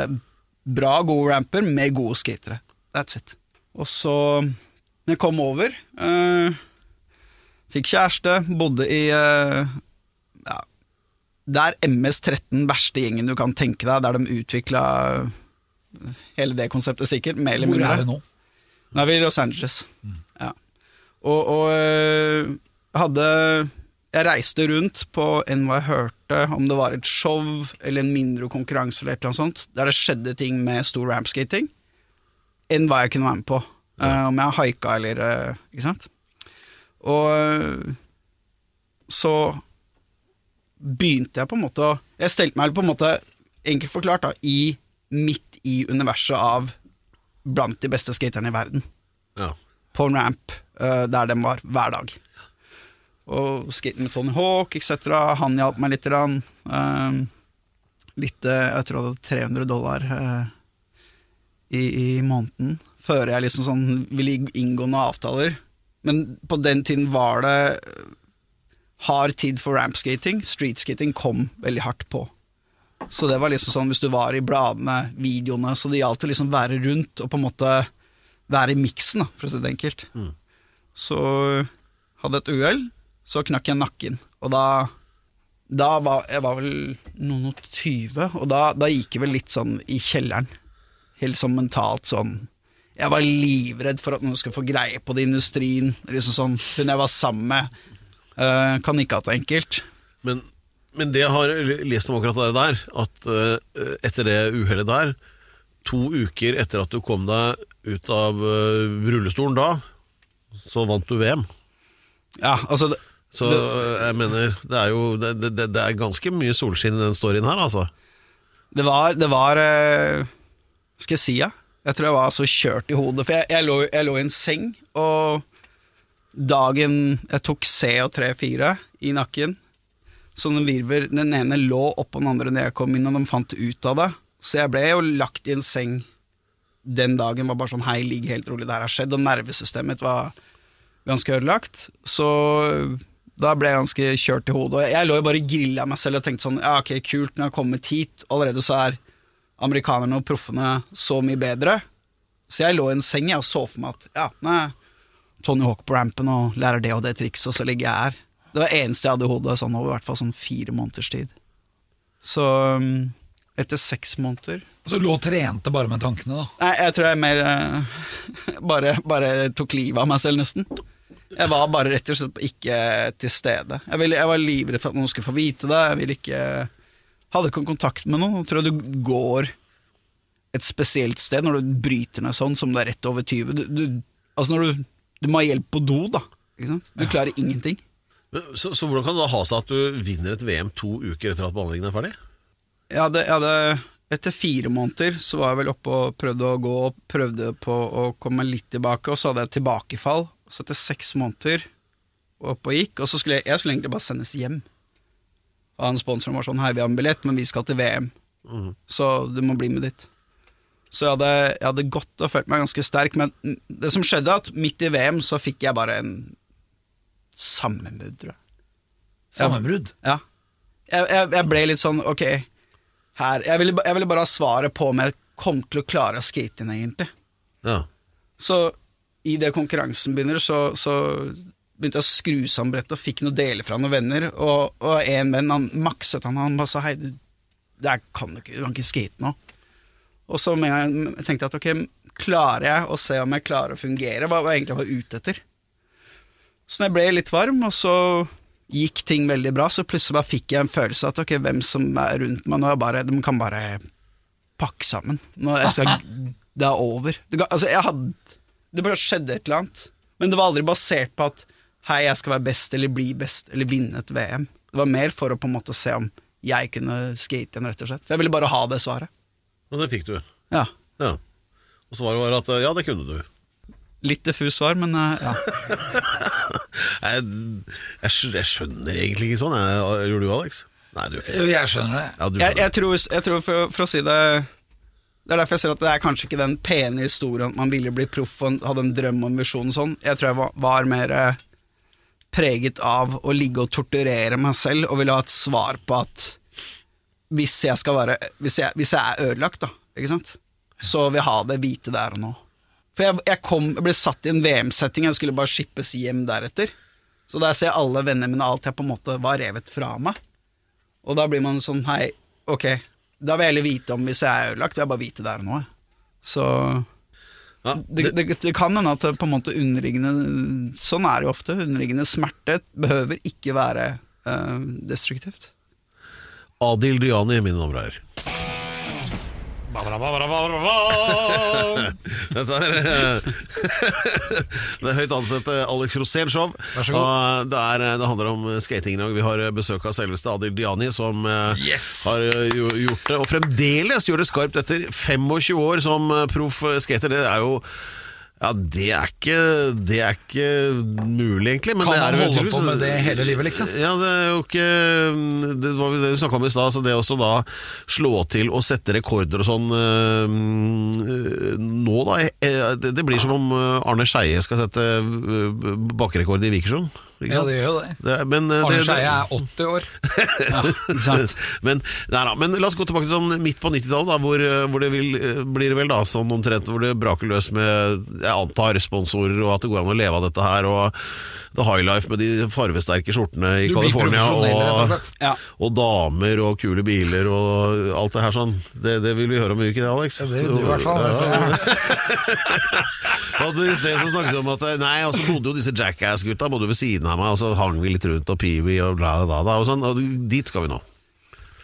bra, gode ramper med gode skatere. That's it. Og så, når jeg kom over Uh, Fikk kjæreste, bodde i uh, ja, Det er MS-13, verste gjengen du kan tenke deg, der de utvikla hele det konseptet, sikkert. Mer eller Hvor er vi nå? Nå er vi i Los Angeles. Ja. Og, og hadde Jeg reiste rundt på enn hva jeg hørte, om det var et show eller en mindre konkurranse eller et eller annet sånt, der det skjedde ting med stor rampskating, enn hva jeg kunne være med på. Eh, om jeg haika eller uh, Ikke sant? Og øh, så begynte jeg på en måte å Jeg stelte meg på en måte, enkelt forklart, da, i midt i universet av blant de beste skaterne i verden. Ja. På en ramp uh, der de var hver dag. Og skaten med Tony Hawk etc. Han hjalp meg litt. grann. Eh, litt eh, Jeg tror jeg hadde 300 dollar uh, i, i måneden. Før jeg liksom sånn ville inngå noen avtaler. Men på den tiden var det eh, hard tid for rampskating. Streetskating kom veldig hardt på. Så det var liksom sånn hvis du var i bladene, videoene, så det gjaldt å liksom være rundt og på en måte være i miksen, for å si det enkelt. Så hadde jeg et uhell, så knakk jeg nakken. Og da, da var jeg var vel noen og tyve, og da, da gikk jeg vel litt sånn i kjelleren. Helt sånn mentalt sånn Jeg var livredd for at noen skulle få greie på det i industrien. Liksom sånn, Hun jeg var sammen med, uh, kan ikke ha det enkelt. Men, men det jeg har lest om akkurat det der, at uh, etter det uhellet der, to uker etter at du kom deg ut av uh, rullestolen da, så vant du VM. Ja, altså det, Så jeg mener, det er jo det, det, det er ganske mye solskinn i den storyen her, altså. Det var, det var eh, Skal jeg si ja? Jeg tror jeg var så kjørt i hodet. For jeg, jeg, lå, jeg lå i en seng, og dagen jeg tok C og 3-4 i nakken Sånne virver Den ene lå oppå den andre når jeg kom inn, og de fant ut av det. Så jeg ble jo lagt i en seng den dagen. Var bare sånn Hei, ligg helt rolig, det her har skjedd. Og nervesystemet var ganske ødelagt. Så da ble jeg ganske kjørt i hodet. Jeg, lå jo bare og grilla meg selv og tenkte sånn Ja, ok, kult, når jeg har kommet hit, allerede så er amerikanerne og proffene så mye bedre. Så jeg lå i en seng jeg, og så for meg at ja, nei, Tony Hawk på rampen og lærer det og det trikset, og så ligger jeg her. Det var det eneste jeg hadde i hodet sånn over hvert fall sånn fire måneders tid. Så um, etter seks måneder Så du lå og trente bare med tankene, da. Nei, jeg tror jeg mer eh, [LAUGHS] bare, bare tok livet av meg selv, nesten. Jeg var bare rett og slett ikke til stede. Jeg, ville, jeg var livredd for at noen skulle få vite det. Jeg ville ikke Hadde ikke kontakt med noen. Jeg tror du går et spesielt sted når du bryter ned sånn, som det er rett over 20. Du, du, altså når du, du må ha hjelp på do, da. Ikke sant? Du klarer ingenting. Men, Så, så hvordan kan det da ha seg at du vinner et VM to uker etter at behandlingen er ferdig? Jeg hadde, jeg hadde Etter fire måneder så var jeg vel oppe og prøvde å gå prøvde på å komme litt tilbake, og så hadde jeg tilbakefall. Så etter seks måneder opp og gikk, og så skulle jeg, jeg skulle egentlig bare sendes hjem. Og han sponsoren var sånn Hei, vi har en billett, men vi skal til VM, så du må bli med dit. Så jeg hadde, jeg hadde gått og følt meg ganske sterk, men det som skjedde, at midt i VM så fikk jeg bare en sammenbrudd, tror jeg. Sammenbrudd. Ja. Jeg, jeg, jeg ble litt sånn, ok, her Jeg ville, jeg ville bare ha svaret på om jeg kom til å klare å skate inn, egentlig. Ja. Så i det konkurransen begynner, så, så begynte jeg å skru sammen brettet og fikk noe deler fra noen venner. Og, og en venn, han makset han, han bare sa hei, du, kan du ikke, du kan ikke skate nå. Og så gang jeg tenkte jeg at ok, klarer jeg å se om jeg klarer å fungere, hva var egentlig jeg var ute etter. Så jeg ble litt varm, og så gikk ting veldig bra, så plutselig bare fikk jeg en følelse at ok, hvem som er rundt meg nå, er bare, de kan bare pakke sammen. Nå jeg skal, [LAUGHS] det er over. Du, altså, jeg hadde, det bare skjedde et eller annet. Men det var aldri basert på at hei, jeg skal være best eller bli best eller vinne et VM. Det var mer for å på en måte se om jeg kunne skate igjen, rett og slett. For jeg ville bare ha det svaret. Og det fikk du. Ja. Ja. Og svaret var at ja, det kunne du. Litt diffus svar, men eh, ja. [LAUGHS] Jeg, jeg, jeg skjønner egentlig ikke sånn. Jeg, gjør du, Alex? Nei, du gjør ikke det. Jo, jeg skjønner det. Ja, du jeg, jeg tror, jeg tror for, for å si det Det er derfor jeg ser at det er kanskje ikke den pene historien at man ville bli proff og hadde en drøm og en visjon og sånn. Jeg tror jeg var, mer eh, preget av å ligge og torturere meg selv og ville ha et svar på at hvis jeg skal være Hvis jeg, hvis jeg er ødelagt, da, ikke sant, så vil jeg ha det vite der og nå. For jeg, jeg, kom, jeg ble satt i en VM-setting, jeg skulle bare skippes hjem deretter. Så der ser jeg alle vennene mine, alt jeg på en måte var revet fra meg. Og da blir man sånn Hei, ok, da vil jeg heller vite om hvis jeg er ødelagt. Vil jeg bare vite der og nå. Så Ja, det, det, det kan hende at på en måte underliggende Sånn er det jo ofte. Underliggende smerte behøver ikke være eh, destruktivt. Adil Dyani, mine damer og herrer. Dette er det er høyt ansette Alex Rosén-show. Det, er, det handler om skating i dag. Vi har besøk av selveste Adil Diani, som eh, Yes! har eh, gjort det. Og fremdeles gjør det skarpt etter 25 år som eh, proff skater. Det er jo ja, det er ikke, det er ikke mulig, egentlig. Men Kan det er man holde utrolig- på med det hele livet, liksom? ja, det er jo ikke Det var det vi snakka om i stad. Det å da slå til og sette rekorder og sånn øh, nå, da. eh, Det, blir som om øh, Arne Skeie skal sette bakrekord i Vikersund. Ja, det gjør jo det. Det, men, eh, Arne Skeie er 80 år. [LAUGHS] Ikke sant? [LAUGHS] men, nei, da, men la oss gå tilbake til sånn midt på 90-tallet, hvor, eh, hvor det vil, eh, blir det vel da sånn omtrent hvor det braker løs med jeg antar sponsorer, og at det går an å leve av dette her, og The High Life med de farvesterke skjortene i California, og. Ja. og damer og kule biler og alt det her sånn. Det, det vil vi høre om ikke det, Alex? Ja, det vil du i hvert fall. altså. Ja, [LAUGHS] og I sted så snakket vi om at Nei, og så bodde jo disse Jackass-gutta Bodde ved siden av meg, og så hang vi litt rundt og Peewee og bla bla bla og sånn, og dit skal vi nå.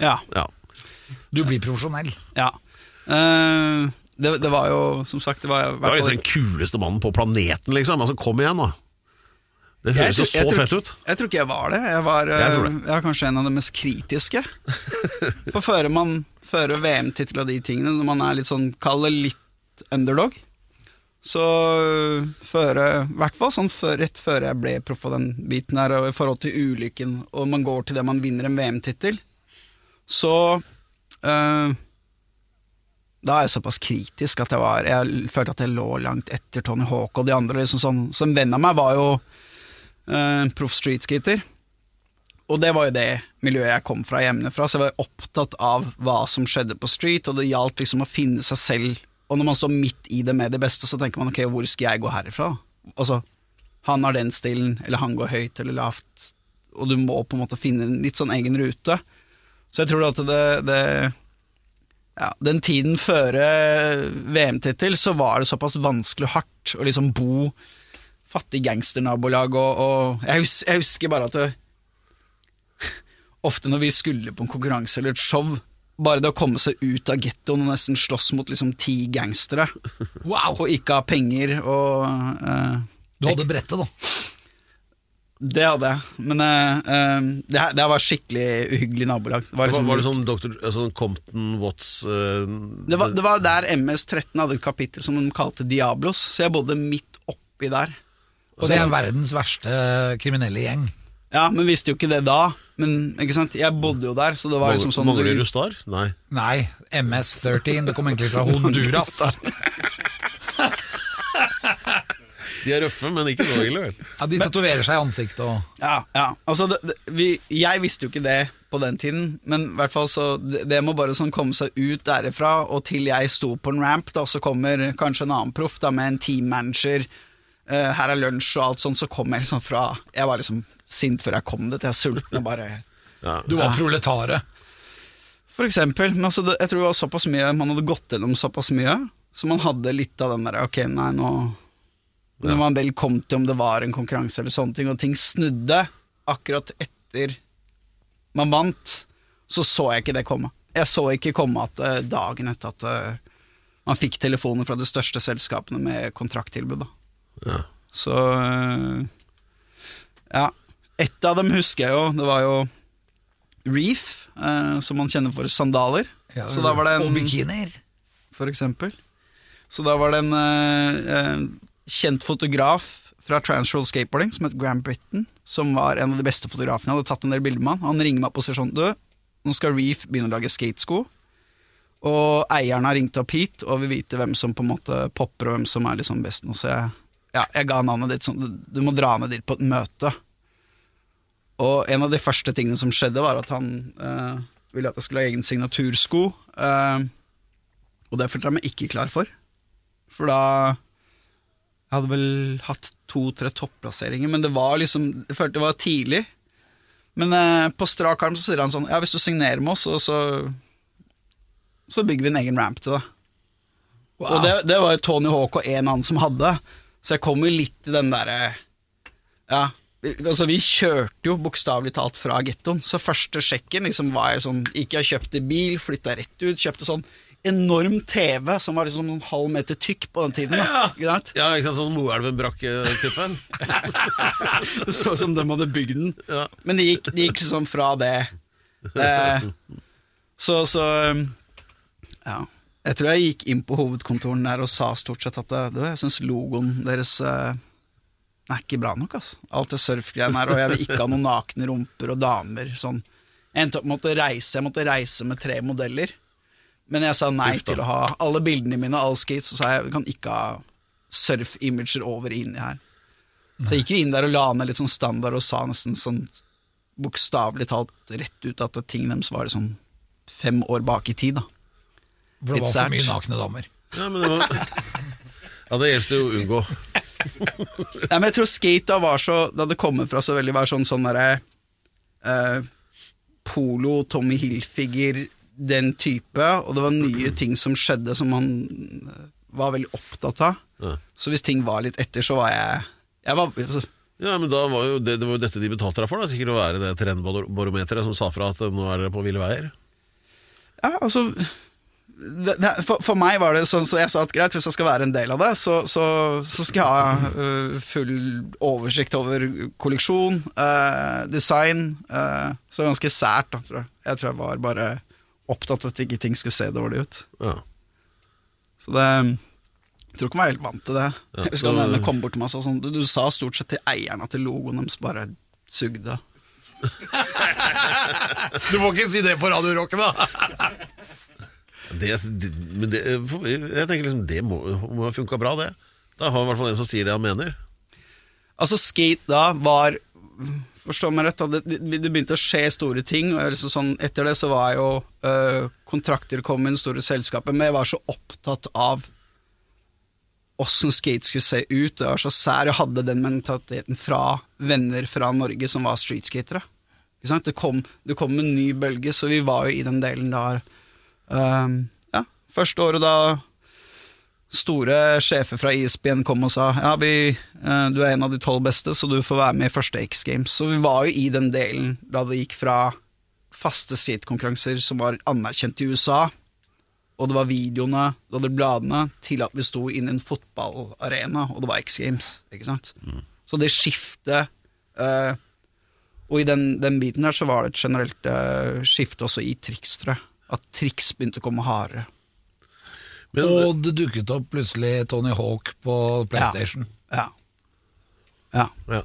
Ja. Ja. Du blir profesjonell. ja. Uh, det, det var jo, som sagt Det var, det fall- liksom den kuleste mannen på planeten, liksom. Altså, Kom igjen, da. Det høres jo så tror fett ut. Jeg tror ikke jeg var det. Jeg var Jeg eh, det. jeg er kanskje en av de mest kritiske. [LAUGHS] For fører man fører VM-tittel og de tingene, når man er litt sånn Kall det litt underdog, så før, hvert fall sånn før, rett før jeg ble proff av den biten her, og i forhold til ulykken, og man går til det man vinner en VM-tittel, så øh, da er jeg såpass kritisk at jeg var Jeg følte at jeg lå langt etter Tony Hawk og de andre. Liksom sånn, så en venn av meg var jo eh, proff streetskater. Og det var jo det miljøet jeg kom fra hjemmefra, så jeg var opptatt av hva som skjedde på street, og det gjaldt liksom å finne seg selv. Og når man står midt i det med det beste, så tenker man ok, hvor skal jeg gå herifra? Altså, han har den stilen, eller han går høyt eller lavt, og du må på en måte finne en litt sånn egen rute. Så jeg tror at det, det ja, Den tiden før VM-tittel så var det såpass vanskelig og hardt å liksom bo fattig gangsternabolag, og, og jeg, husker, jeg husker bare at det, [LAUGHS] ofte når vi skulle på en konkurranse eller et show, bare det å komme seg ut av gettoen og nesten slåss mot liksom ti gangstere, Wow! og ikke ha penger og uh, Du hadde brettet, da. Det hadde jeg, men eh, eh, det, her, det her var skikkelig uhyggelig nabolag. Det var, Var, liksom, var det sånn Dr. Altså, Compton Watts uh, det, var, det var der MS-13 hadde et kapittel som de kalte Diablos, så jeg bodde midt oppi der. Og det er verdens verste kriminelle gjeng. Ja, men visste jo ikke det da. Men ikke sant, jeg bodde jo der, så det var liksom sånn Mangler du Star? Nei. Nei, MS-13. Det kom egentlig fra [LAUGHS] Honduras. De er røffe, men ikke så ille, vel. Ja, de tatoverer seg i ansiktet og Ja, ja. Altså, det, det, vi, jeg visste jo ikke det på den tiden, men i hvert fall så det, det må bare sånn komme seg ut derifra, og til jeg sto på en ramp, da, så kommer kanskje en annen proff da, med en teammanager, eh, her er lunsj og alt sånt, så kom jeg liksom fra Jeg var liksom sint før jeg kom dit, jeg er sulten og bare Ja. Du var proletare. For eksempel. Men altså, jeg tror det var såpass mye Man hadde gått gjennom såpass mye, så man hadde litt av den derre Ok, nei, nå Når man vel kom til om det var en konkurranse eller sånne ting, og ting snudde akkurat etter man vant, så så jeg ikke det komme. Jeg så ikke komme at eh, dagen etter at eh, man fikk telefoner fra de største selskapene med kontrakttilbud. Da. Ja. Så eh, Ja. Ett av dem husker jeg jo. Det var jo Reef, eh, som man kjenner for sandaler. Ja, så da var det Og en bikinier. for eksempel. Så da var det en eh, eh, kjent fotograf fra Transworld Skateboarding som het Grand Britain, som var en av de beste fotografene. Jeg hadde tatt en del bilder med han. Han ringer meg opp og sier sånn Du, nå skal Reef begynne å lage skatesko. Og eieren har ringt opp hit og vil vite hvem som på en måte popper, og hvem som er liksom best nå. Så jeg, ja, jeg ga navnet ditt sånn Du, må dra ned dit på et møte. Og en av de første tingene som skjedde, var at han eh, ville at jeg skulle ha egen signatursko. Eh, og det følte jeg meg ikke klar for. For da Jeg hadde vel hatt to-tre topplasseringer, men det var liksom Jeg følte det var tidlig. Men eh, på strak arm så sier han sånn Ja, hvis du signerer med oss, og så Så bygger vi en egen ramp til deg. Og det, det var jo Tony Hawk og en annen som hadde, så jeg kom jo litt i den derre Ja. Altså, vi kjørte jo bokstavelig talt fra gettoen, så første sjekken liksom var jeg sånn Ikke jeg kjøpte bil, flytta rett ut, kjøpte sånn enorm TV som var liksom en halv meter tykk på den tiden. Da, ja, ikke sant, sånn Moelven-brakke-typen. [LAUGHS] Det så ut som de hadde bygd den. Ja. Men det gikk, de gikk liksom fra det. Eh, så, så um, Ja. Jeg tror jeg gikk inn på hovedkontoren der og sa stort sett at du, jeg syns logoen deres eh, er ikke bra nok. Altså. Alt det surfgreiene her, og jeg vil ikke ha noen nakne rumper og damer. Sånn. Jeg endte opp med å måtte reise, jeg måtte reise med tre modeller. Men jeg sa nei Ufta. til å ha alle bildene mine og all skates, så sa jeg vi kan ikke ha surf-imager over inni her. Så jeg gikk jo inn der og la ned litt sånn standard og sa nesten sånn bokstavelig talt rett ut at ting deres var sånn fem år bak i tid. da For det var for mye nakne damer. Ja, men det var Ja, det gjelder det jo å unngå. Nei, men jeg tror skate da var så Det hadde kommet fra så veldig var sånn sånn derre eh, Polo, Tommy Hilfiger, den type, og det var nye ting som skjedde som man eh, var veldig opptatt av. Ja. Så hvis ting var litt etter, så var jeg Jeg var altså, Ja, men da var jo det, det var jo dette de betalte deg for, da. Sikkert å være det trendbarometeret som sa fra at nå er dere på ville veier. Ja, altså det, det, for, for meg var det sånn så jeg sa at greit, hvis jeg skal være en del av det, så, så, så skal jeg ha uh, full oversikt over kolleksjon, uh, design. uh, så ganske sært, da, tror jeg. Jeg tror jeg var bare opptatt av at ikke ting skulle se dårlig ut. Ja. Så det Jeg tror ikke jeg var helt vant til det. Ja, jeg husker han kom bort til meg og sa sånn du, du sa stort sett til eierne at logoen deres bare sugde. [LAUGHS] Du må ikke si det på Radio Rocken, da! [LAUGHS] Det, men det, jeg tenker liksom det må, ha funka bra, det. Da har i hvert fall en som sier det han mener. Altså, skate da var Forstå meg rett, det, det begynte å skje store ting. Og liksom sånn, etter det så var jo øh, kontrakter kom inn, store selskaper, men jeg var så opptatt av åssen skate skulle se ut. Jeg var så sær, jeg hadde den mentaliteten fra venner fra Norge som var streetskatere. Det, det kom en ny bølge, så vi var jo i den delen der. Ehm, ja, første året da store sjefer fra ISBN kom og sa ja, vi, eh, du er en av de tolv beste, så du får være med i første X Games. Så vi var jo i den delen da det gikk fra faste skatekonkurranser som var anerkjent i USA, og det var videoene, det var bladene, til at vi sto inne i en fotballarena, og det var X Games. ikke sant? Så det skiftet uh, Og i den, den biten der så var det et generelt uh, skifte også i triks, tror jeg. At triks begynte å komme hardere. Men, Og det dukket opp plutselig Tony Hawk på PlayStation. Ja. Ja. ja.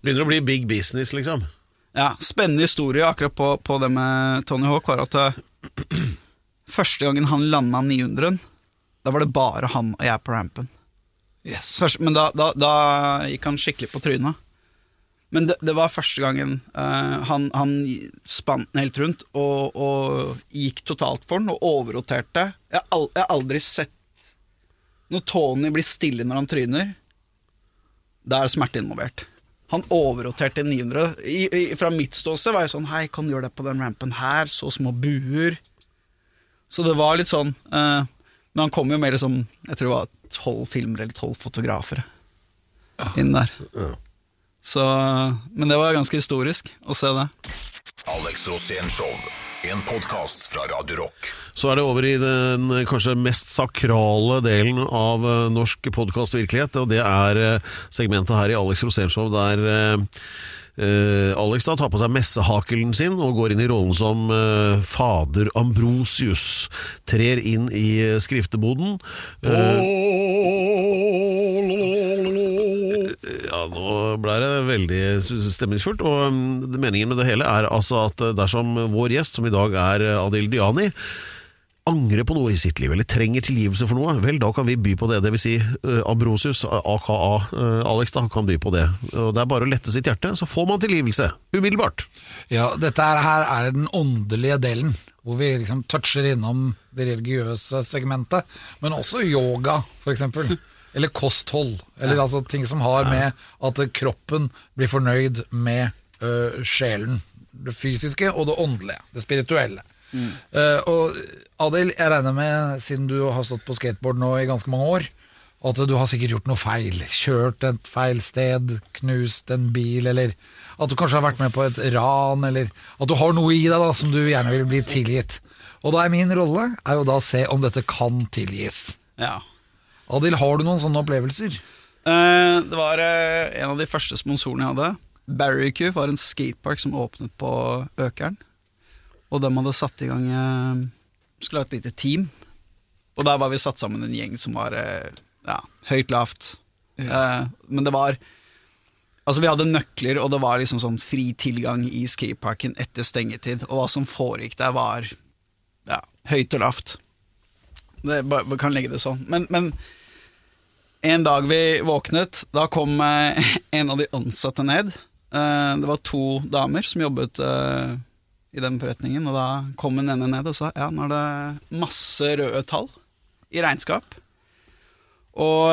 Begynner å bli big business, liksom. Ja, Spennende historie akkurat på, på det med Tony Hawk var at eh, første gangen han landa 900, da var det bare han og jeg på rampen. Yes. Først, men da, da, da gikk han skikkelig på trynet. Men det, det var første gangen uh, han, han spant den helt rundt og, og gikk totalt for den og overroterte. Jeg har al jeg har aldri sett Når Tony blir stille når han tryner, da er smerte involvert. Han overroterte 900. I, i, fra mitt ståsted var jeg sånn Hei, kan du gjøre det på den rampen her? Så små buer. Så det var litt sånn uh, Men han kom jo mer som Jeg tror det var tolv filmer eller tolv fotografer inn der. Ja. Så, men det var ganske historisk å se det. Alex Show. En podkast fra Radio Rock. Så er det over i den eh, kanskje mest sakrale delen av eh, norsk podkastvirkelighet, og det er eh, segmentet her i Alex Rosénshow der eh, eh, Alex da tar på seg messehakelen sin og går inn i rollen som uh, fader Ambrosius. Trer inn i skrifteboden. Eh, ja, nå ble det veldig stemningsfullt. Og mm, meningen med det hele er altså at eh, dersom vår gjest, som i dag er eh, Adil Diani, angrer på noe i sitt liv, eller trenger tilgivelse for noe, vel, da kan vi by på det. Det vil si, uh, Ambrosius, aka Alex, da, kan by på det. Og Det er bare å lette sitt hjerte, så får man tilgivelse. Umiddelbart. Ja, dette her er den åndelige delen, hvor vi liksom toucher innom det religiøse segmentet, men også yoga, for eksempel. Eller kosthold, eller altså ting som har med at kroppen blir fornøyd med ø, sjelen. Det fysiske og det åndelige, det spirituelle. Eh, og Adil, jeg regner med, siden du har stått på skateboard nå i ganske mange år, at du har sikkert gjort noe feil. Kjørt et feil sted, knust en bil, eller at du kanskje har vært med på et ran, eller at du har noe i deg da som du gjerne vil bli tilgitt. Og da er min rolle er jo da å se om dette kan tilgis. Ja. Adil, har du noen sånne opplevelser? Eh, det var eh, en av de første sponsorene jeg hadde. Barrycue var en skatepark som åpnet på Økeren. Og de hadde satt i gang eh, Skulle ha et lite team. Og der var vi satt sammen en gjeng som var ja, høyt lavt. Ja. men det var Altså, vi hadde nøkler, og det var liksom sånn fri tilgang i skateparken etter stengetid. Og hva som foregikk der, var ja, høyt og lavt. Det, bare kan legge det sånn. Men, men En dag vi våknet, da kom eh, [LAUGHS] en av de ansatte ned. Eh, det var to damer som jobbet eh, i den forretningen, og da kom den ene ned og sa ja, nå er det masse røde tall i regnskap. Og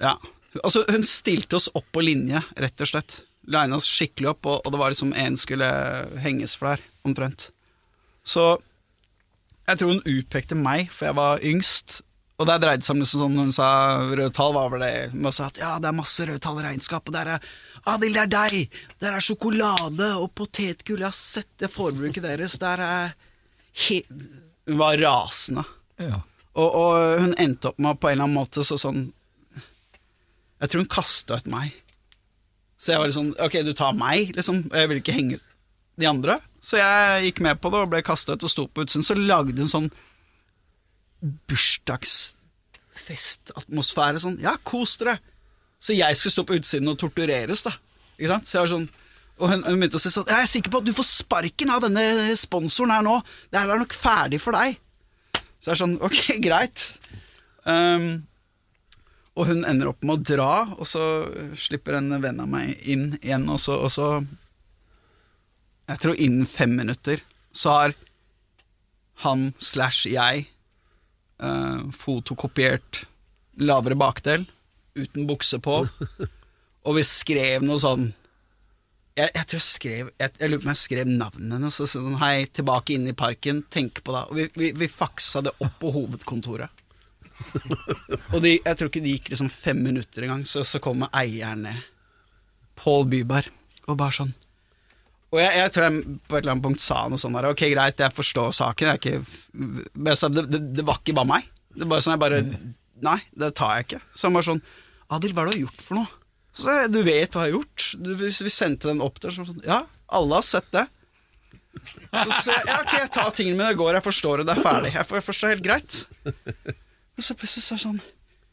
ja, altså hun stilte oss opp på linje, rett og slett. Lina oss skikkelig opp, og det var liksom én skulle henges for der, omtrent. Så jeg tror hun utpekte meg, for jeg var yngst. Og der dreide seg om liksom sånn hun sa røde tall, var vel det Hun sa at ja, det er masse røde tall i regnskap, og der er Adil, det er deg! Der er sjokolade og potetgull, jeg har sett det forbruket deres, der er he Hun var rasende. Ja. Og, og hun endte opp med på en eller annen måte så sånn Jeg tror hun kasta ut meg. Så jeg var litt sånn Ok, du tar meg, liksom. Jeg vil ikke henge ut de andre. Så jeg gikk med på det og ble kasta ut og sto på utsiden. Så lagde hun sånn bursdagsfestatmosfære. Sånn Ja, kos dere! Så jeg skulle stå på utsiden og tortureres, da. Ikke sant? Så jeg var sånn og hun, hun begynte å si sånn Jeg er sikker på at du får sparken av denne sponsoren her nå. Det her er nok ferdig for deg. Så jeg er sånn Ok, greit. Um, og hun ender opp med å dra, og så slipper en venn av meg inn igjen, og så, og så Jeg tror innen fem minutter så har han slash jeg eh, fotokopiert lavere bakdel, uten bukse på, [LAUGHS] og vi skrev noe sånn jeg, jeg tror jeg skrev Jeg, jeg lurer på om jeg skrev navnet hennes. og Sånn, Hei, tilbake inn i parken, tenk på det. Og vi, vi, vi faksa det opp på hovedkontoret. [LAUGHS] Og de, jeg tror ikke det gikk liksom fem minutter engang, så, så kommer eieren ned. Pål Byberg. Og bare sånn Og jeg, jeg tror jeg på et eller annet punkt sa noe sånn der Ok, greit, jeg forstår saken. Jeg ikke, sa, det, det, det var ikke bare meg. Det var sånn jeg bare Nei, det tar jeg ikke. Så han bare sånn Adil, hva er det du har gjort for noe? Så jeg, du vet hva jeg har gjort. Du, vi, sendte den opp der. Så sånn, ja, alle har sett det. Så sa jeg, ja, ok, jeg tar tingene mine, det går, jeg forstår det, det er ferdig. Jeg, jeg forstår helt greit. Og så plutselig så sånn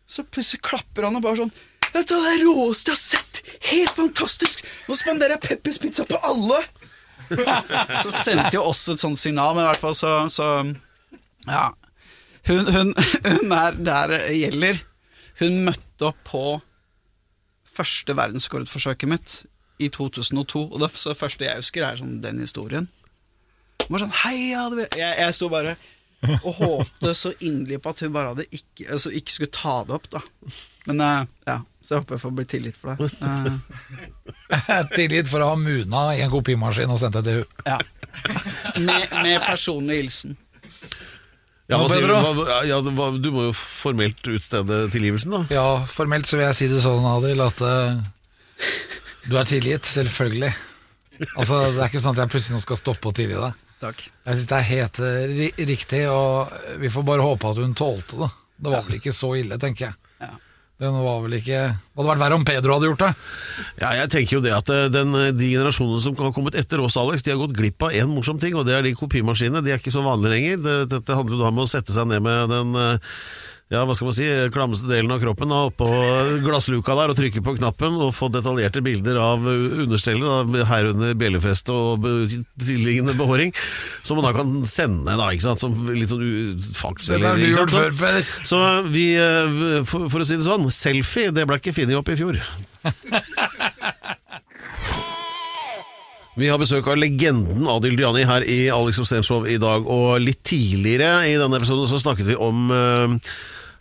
Så plutselig klapper han og bare sånn Dette er det råeste jeg har sett! Helt fantastisk! Nå spanderer jeg Peppers pizza på alle! [LAUGHS] Så sendte jo også et sånt signal, men i hvert fall så, så Ja. Hun, hun, [LAUGHS] hun er der det gjelder. Hun møtte opp på første verdensrekordforsøket mitt i 2002, og det første jeg husker, er sånn den historien. Hun var sånn jeg, jeg sto bare og håpte så inderlig på at hun bare hadde ikke, altså ikke skulle ta det opp, da. Men eh, ja, så jeg håper jeg får bli tilgitt for det. Eh, [LAUGHS] Tilgitt for å ha muna i en kopimaskin og sendt det til hun ja. Med, med personlig hilsen. Ja, hva Hva, sier du? Hva, ja, hva, du må jo formelt utstede tilgivelsen, da. Ja, formelt så vil jeg si det sånn, Adil, at uh, du er tilgitt, selvfølgelig. Altså, Det er ikke sånn at jeg plutselig nå skal stoppe å tilgi deg. Takk. Jeg synes Det er helt eh, riktig, og vi får bare håpe at hun tålte det. Det var vel ikke så ille, tenker jeg. Ja. Det var vel ikke Det hadde vært verre om Pedro hadde gjort det. Ja, jeg tenker jo det at eh, den, De generasjonene som har kommet etter oss, Alex, de har gått glipp av en morsom ting, og det er de kopimaskinene. De er ikke så vanlige lenger. Dette handler jo da om å sette seg ned med den eh, ja, hva skal man si, klammeste delen av kroppen da, oppå glassluka der og trykke på knappen og få detaljerte bilder av understellet, da, herunder bjellefeste og tilliggende behåring, som man da kan sende, da, ikke sant, som litt sånn faks. Det har du gjort før, Peder. Så vi, eh, for, for å si det sånn, selfie, det ble ikke funnet opp i fjor. Vi har besøk av legenden Adil Diani her i Alex Osenshov i dag, og litt tidligere i denne episoden så snakket vi om eh,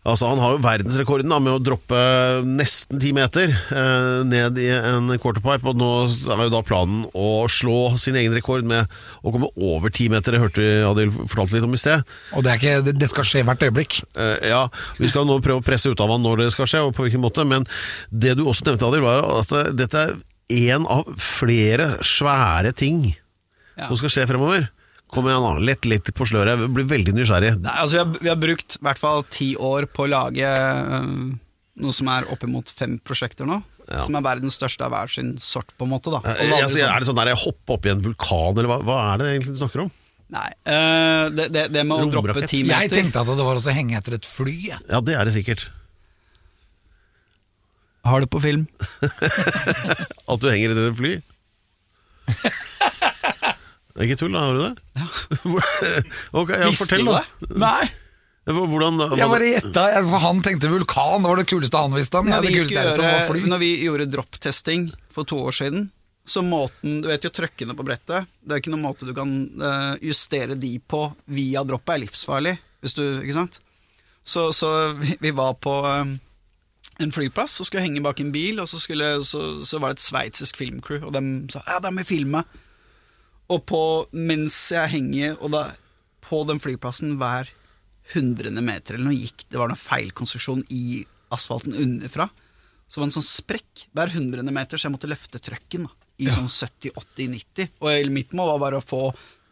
Altså Han har jo verdensrekorden da, med å droppe nesten ti meter eh, ned i en quarterpipe, og nå er jo da planen å slå sin egen rekord med å komme over ti meter. Det hørte vi Adil fortalte litt om i sted. Og det, er ikke, det, det skal skje hvert øyeblikk. Eh, ja, Vi skal nå prøve å presse ut av han når det skal skje, og på hvilken måte. Men det du også nevnte, Adil, var at eh, dette er én av flere svære ting Ja. som skal skje fremover. Kom igjen, da. Lett litt på sløret. Jeg blir veldig nysgjerrig. Nei, altså vi har, vi har brukt i hvert fall ti år på å lage øh, noe som er oppimot fem prosjekter nå. Ja. Som er verdens største av hver sin sort, på en måte. da Eh, Og altså, er det sånn der jeg hopper opp i en vulkan, eller hva, hva er det egentlig du snakker om? Nei, øh, det, det, det med å droppe ti meter Jeg tenkte at det var å henge etter et fly. jeg. Ja, det er det sikkert. Har det på film. [LAUGHS] At du henger etter et fly? [LAUGHS] Det er ikke tull, da. Har du det? [LAUGHS] ok, ja, Visste fortell, du det? Nei. Hvordan Jeg bare gjetta, han tenkte vulkan, det var det kuleste han visste om. Når vi, gjøre, når vi gjorde dropptesting for to år siden, så måten Du vet jo trøkkene på brettet. Det er ikke noen måte du kan eh, justere de på via droppet, er livsfarlig. Hvis du, ikke sant? Så, så vi, vi var på eh, en flyplass og skulle henge bak en bil, og så, skulle, så, så var det et sveitsisk filmcrew, og de sa ja, de vil filme. Og på, mens jeg henger og da, på den flyplassen hver hundrende meter eller noe gikk Det var noe feilkonstruksjon i asfalten underfra. Så det var en sånn sprekk hver hundrende meter, så jeg måtte løfte trøkken da, i sånn 70-80-90. Og mitt mål var bare å få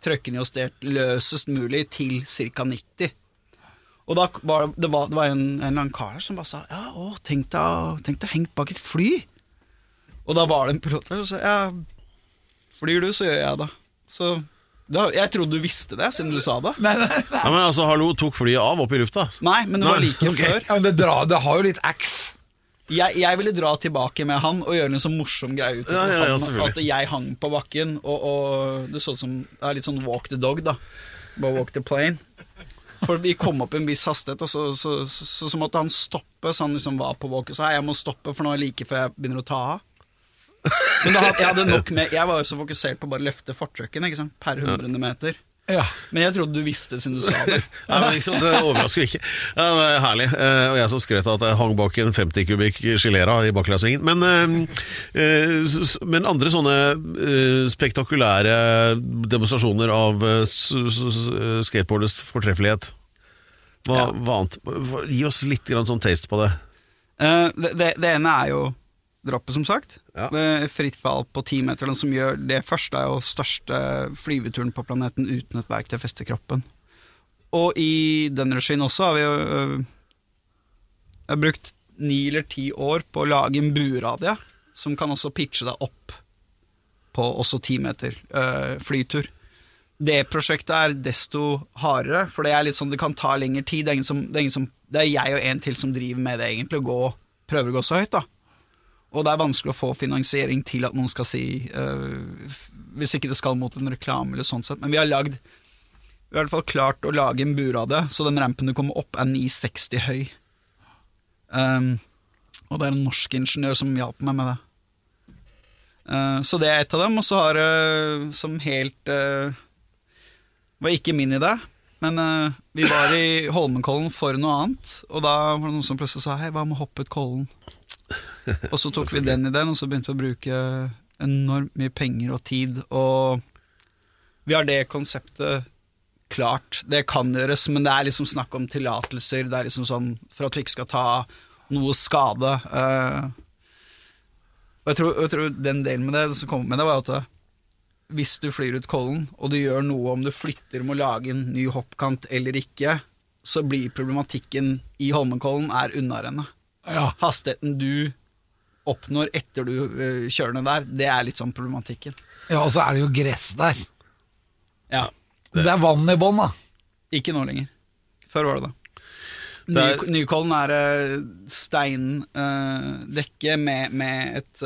trøkken justert løsest mulig til ca. 90. Og da var det, det var, det var en, en eller annen kar der som bare sa Ja, å, tenk deg å henge bak et fly. Og da var det en pilot der som sa ja, flyr du, så gjør jeg det. Så da, jeg trodde du visste det, siden du sa det. Nei, nei, nei. Ja, men altså, hallo, tok flyet av opp i lufta? Nei, men det var like [LAUGHS] okay. før. Ja, men det, dra, det har jo litt axe. Jeg, jeg ville dra tilbake med han og gjøre en sånn morsom greie ut av Ja, ja, ja, at jeg hang på bakken, og, og det så ut som det er litt sånn walk the dog, da. Bare walk the plane. For vi kom opp i en viss hastighet, og så, så, så, så, så måtte han stoppe, så han liksom var på walk og sa jeg må stoppe, for nå er det like før jeg begynner å ta av. Men da, hadde- jeg hadde nok med Jeg var jo så fokusert på å bare løfte fortrucken ikke sant? per hundrede meter. Ja. Men jeg trodde du visste siden du sa det. [LAUGHS] Ja, men liksom, Det overrasker ikke. Ja, det er herlig. Eh, Og jeg som skrøt av at jeg hang bak en 50 kubikk Gilera i baklasvingen. Men, eh, eh, men andre sånne spektakulære demonstrasjoner av s- s- s- skateboarders fortreffelighet hva, hva annet? Gi oss litt grann sånn taste på det. Eh, det, det, det ene er jo droppet, som sagt. Ja. Fritt fall på ti meter. Den som gjør det første, og største flyveturen på planeten uten et verktøy fester kroppen. Og i den regien også har vi jo øh, jeg har brukt ni eller ti år på å lage en buradie, som kan også pitche deg opp på også ti meter øh, flytur. Det prosjektet er desto hardere, for det er litt sånn det kan ta lengre tid. Det er, som, det er, som, det er jeg og en til som driver med det, egentlig, og gå, prøver å gå så høyt. da. Og det er vanskelig å få finansiering til at noen skal si uh, Hvis ikke det skal mot en reklame eller sånn sett. Men vi har lagd Vi har i hvert fall klart å lage en burade, så den rampen du kommer opp, er 960 høy. Um, og det er en norsk ingeniør som hjalp meg med det. Uh, så det er et av dem. Og så har det som helt uh, Var ikke min idé. Men uh, vi var i Holmenkollen for noe annet, og da var det noen som plutselig sa hei, hva med å hoppe ut Kollen? Og så tok vi den ideen, og så begynte vi å bruke enormt mye penger og tid. Og vi har det konseptet klart. Det kan gjøres, men det er liksom snakk om tillatelser. Det er liksom sånn for at vi ikke skal ta noe skade. eh. og jeg tror, jeg tror den delen med det som kom med det, var at eh, hvis du flyr ut Kollen, og du gjør noe om du flytter med å lage en ny hoppkant eller ikke, så blir problematikken i Holmenkollen er unnarennet Ja. hastigheten du oppnår etter du øh, kjører ned der, det er litt sånn problematikken. ja, og så er det jo gress der. Ja. Det er vann i bånn, da. Ikke nå lenger. Før var det det. Det er- Nykollen er uh, steindekke med, med et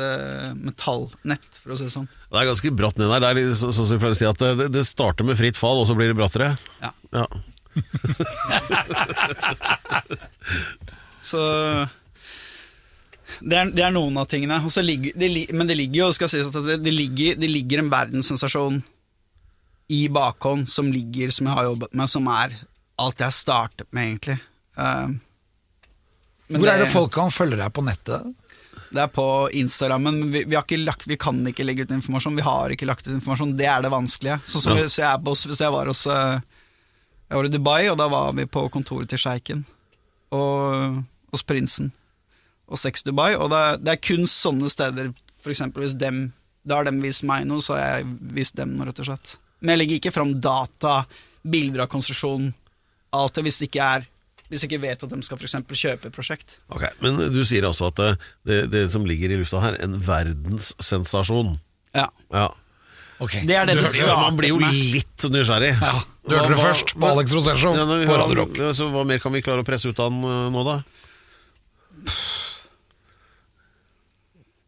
metallnett, for å si det sånn. Det er ganske bratt ned der. Det er litt så- sånn som vi pleier å si at det, det starter med fritt fall, og så blir det brattere. Ja. Ja. [LAUGHS] Så det er, det er noen av tingene. Ligger, det, men det ligger jo skal sies at det, det, ligger, det ligger en verdenssensasjon i bakhånd som ligger, som jeg har jobbet med, som er alt jeg har startet med, egentlig. Uh, men Hvor er det folk kan følge deg på nettet? Det er på Instagrammen. men Vi, vi, har ikke lagt, vi kan ikke legge ut informasjon. Vi har ikke lagt ut informasjon. Det er det vanskelige. Så, så, hvis, jeg er på, hvis jeg var hos eh, Jeg var i Dubai, og da var vi på kontoret til sjeiken. Og hos prinsen. Og Sex Dubai. Og det, er- det er kun sånne steder, for eksempel hvis dem Da har dem vist meg noe, så har jeg vist dem noe, rett og slett. Men jeg legger ikke fram data, bilder av konstruksjon, alt det, hvis det ikke er hvis jeg ikke vet at de skal for kjøpe et prosjekt. Ok, Men du sier altså at det, det, det som ligger i lufta her, en verdenssensasjon. Ja. Ja. Ok. Det er det Du det hørte Man blir jo med. litt nysgjerrig. Ja, du hørte det først på Alex Rosén-show Ja, på Radio Rock. så hva mer kan vi klare å presse ut av den eh, nå, da?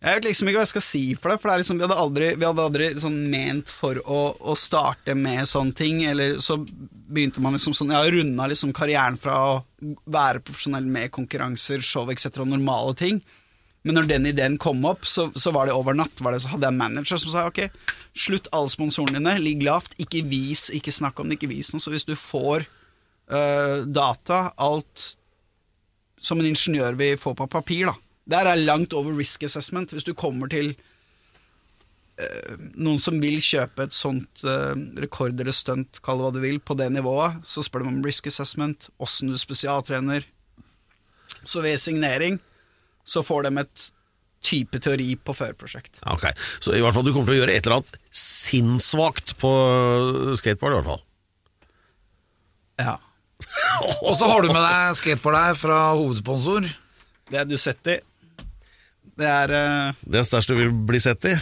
Jeg vet liksom ikke hva jeg skal si for det, for det liksom, vi hadde aldri, vi hadde aldri sånn ment for å, å starte med sånne ting, eller så begynte man liksom sånn Jeg har runda liksom karrieren fra å være profesjonell med konkurranser, show etc. og normale ting. Men når den ideen kom opp, så, så var det over natt. Det, så hadde jeg en manager som sa ok, slutt alle sponsorene dine, ligg lavt, ikke vis, ikke snakk om det, ikke vis noe. Så hvis du får øh, data, alt som en ingeniør vil få på papir, da. Der er langt over risk assessment. Hvis du kommer til eh, noen som vil kjøpe et sånt eh, rekord eller stunt, kall det hva du vil, på det nivået, så spør de om risk assessment, åssen du spesialtrener. Så ved signering så får de et type teori på førprosjekt. Ok, Så i hvert fall du kommer til å gjøre et eller annet sinnssvakt på skateboard, i hvert fall. Ja. [LAUGHS] Og så har du med deg skateboard her fra hovedsponsor. Det er Dusetti. Det er uh... Det er største du vil bli sett i. [LAUGHS]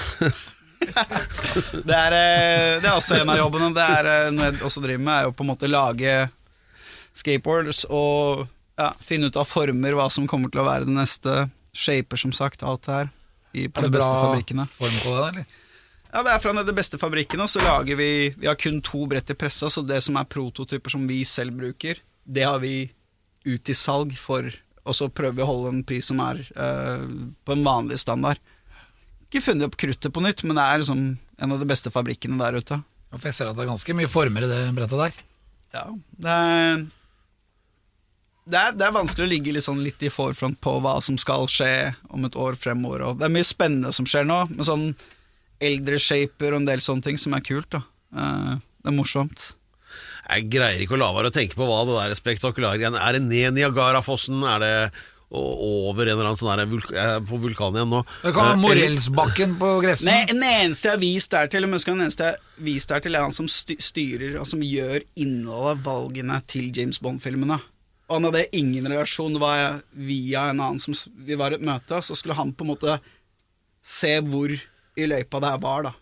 Det er, eh, det er også en av jobbene. Det er eh, noe jeg også driver med, er jo på en måte lage skateboards og ja, finne ut av former, hva som kommer til å være det neste. Shaper, som sagt, alt det her. I, på Er de det beste bra fabrikkene. form på det, eller? Ja, det er fra de beste fabrikkene, og så lager vi Vi har kun to brett i pressa, så det som er prototyper som vi selv bruker, det har vi ut i salg for Og så prøver vi å holde en pris som er eh, på en vanlig standard. Ikke funnet opp kruttet på nytt, men det er liksom en av de beste fabrikkene der ute. Ja, For jeg ser at det er ganske mye former i det brettet der. Ja, det er, det er, det er vanskelig å ligge litt, sånn litt i forfront på hva som skal skje om et år fremover. Og det er mye spennende som skjer nå, med sånn eldre shaper og en del sånne ting som er kult. da. Eh, Det er morsomt. Jeg greier ikke å la være å tenke på hva det der spektakulære greiene Er det ned Niagarafossen? Er det over en eller annen sånn der vulk jeg på vulkanen igjen nå? Det kan Eh, være Morellsbakken på Grefsen. Nei, Den eneste jeg har vist der til, skal den eneste jeg har vist der til, er han som styrer og som gjør innholdet, valgene til James Bond-filmene. Og han hadde ingen relasjon. Det var via en annen som Vi var i et møte, så skulle han på en måte se hvor i løypa det her var, da.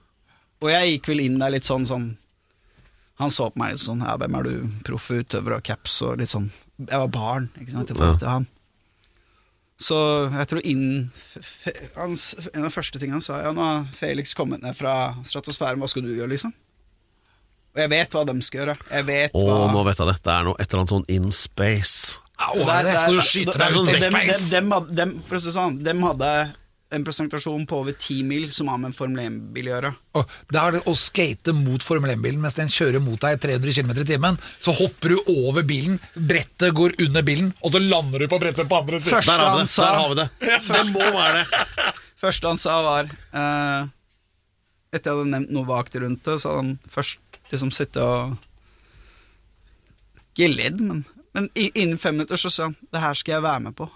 Og jeg gikk vel inn der litt sånn sånn Han så på meg litt sånn Ja, hvem er du? Proff utøver og caps og litt sånn Jeg var barn, ikke sant, i forhold til han. Så jeg tror innen f- f- hans, En av de første tingene han sa Ja, nå har Felix kommet ned fra stratosfæren, hva skal du gjøre, liksom? Og jeg vet hva de skal gjøre. Jeg vet Å, hva nå vet jeg det. Det er noe et eller annet sånn in space. Au, der, der- her der- skal du der- skyte der- deg ut i dem- dem- space. dem hadde- dem- For å si det sånn, dem hadde en presentasjon på over ti mil som har med en Formel 1-bil å gjøre. Og det er å skate mot Formel 1-bilen mens den kjører mot deg i 300 km i timen. Så hopper du over bilen, brettet går under bilen, og så lander du på brettet på andre siden. Først- Der har vi han det. sa- Der har vi det. Det må være det. første han sa var eh, Etter jeg hadde nevnt noe vagt rundt det, så hadde han først liksom sittet og Ikke ledd, men, men innen fem minutter så sa han det her skal jeg være med på.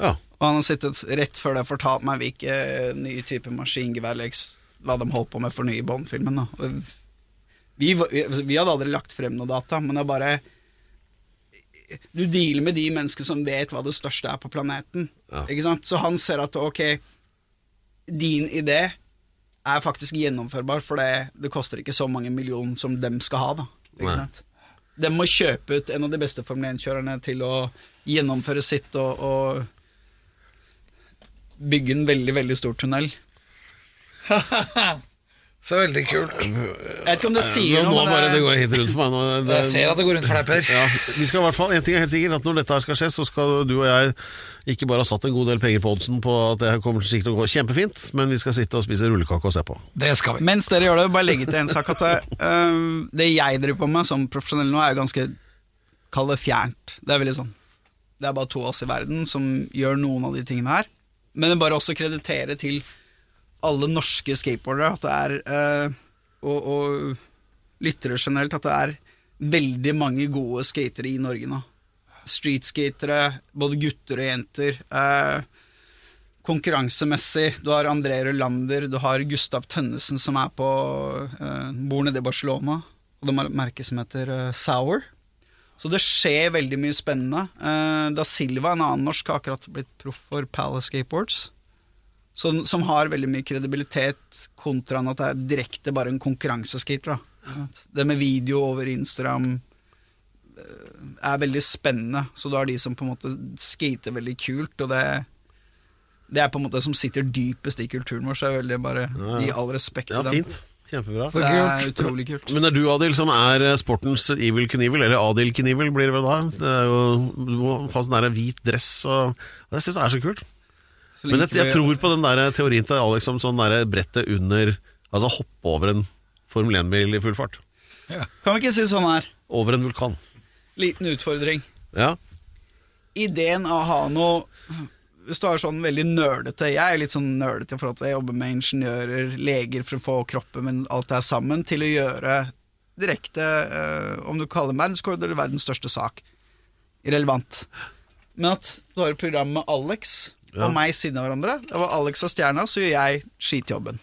Ja. Og han har sittet rett før det og fortalt meg hvilke nye typer maskingeværleks hva de holdt på med for nye Bond-filmen. Vi, vi hadde aldri lagt frem noe data, men det er bare Du dealer med de menneskene som vet hva det største er på planeten. Ja. Så han ser at ok, din idé er faktisk gjennomførbar, for det, det koster ikke så mange millioner som dem skal ha. da Ikke sant? De må kjøpe ut en av de beste Formel 1-kjørerne til å gjennomføre sitt og, og bygge en veldig, veldig stor tunnel. [LAUGHS] Så veldig kult. Jeg vet ikke om det sier Nå, noe, nå bare, det går helt rundt for meg. Nå, det, Jeg ser at det går rundt for deg, Per. ja, vi skal i hvert fall, En ting er helt sikkert, at når dette her skal skje, så skal du og jeg ikke bare ha satt en god del penger på oddsen på at det her kommer til sikkert å gå kjempefint, men vi skal sitte og spise rullekake og se på. Det skal vi. mens dere gjør det, bare legge til en sak at det, øh, det jeg driver på med som profesjonell nå, er jo ganske Kall det fjernt. Det er veldig sånn Det er bare to av oss i verden som gjør noen av de tingene her. Men det bare også kreditere til alle norske skateboardere at det er øh, og, og lyttere generelt at det er veldig mange gode skatere i Norge nå. Streetskatere, både gutter og jenter. Eh, konkurransemessig. Du har André Rølander, du har Gustav Tønnesen som er på eh, bor nede i Barcelona. Og de har et merke som heter eh, Sour. Så det skjer veldig mye spennende. Eh, da Silva, en annen norsk, har akkurat blitt proff for Palace Skateboards. Så, som har veldig mye kredibilitet, kontra at det er direkte bare en konkurranseskater. Det med video over Instagram eh, er veldig spennende. Så du har de som på en måte skater veldig kult, og det, det er på en måte det som sitter dypest i kulturen vår, så jeg vil veldig bare Ja, ja. gi all respekt Ja, til dem. fint. Kjempebra. Det er utrolig kult. Men det er du, Adil, som er eh, sportens Evil Knievel, eller Adil Knievel blir det vel da. Det er jo, du må ha sånn der hvit dress og Jeg syns det er så kult. Så Men jeg, jeg tror på den der teorien til Alex om sånn der brettet under Altså hoppe over en Formel 1-bil i full fart. Kan vi ikke si sånn her? Over en vulkan. Liten utfordring. Ja. Ideen av å ha noe Hvis du er sånn veldig nerdete Jeg er litt sånn nerdete i forhold til at jeg jobber med ingeniører, leger for å få kroppen min alt det her sammen, til å gjøre direkte, uh, om du kaller det verdenskord eller verdens største sak, irrelevant. Men at du har et program med Alex Ja. og meg siden av hverandre. Det var Alex av stjerna, så gjør jeg skitjobben.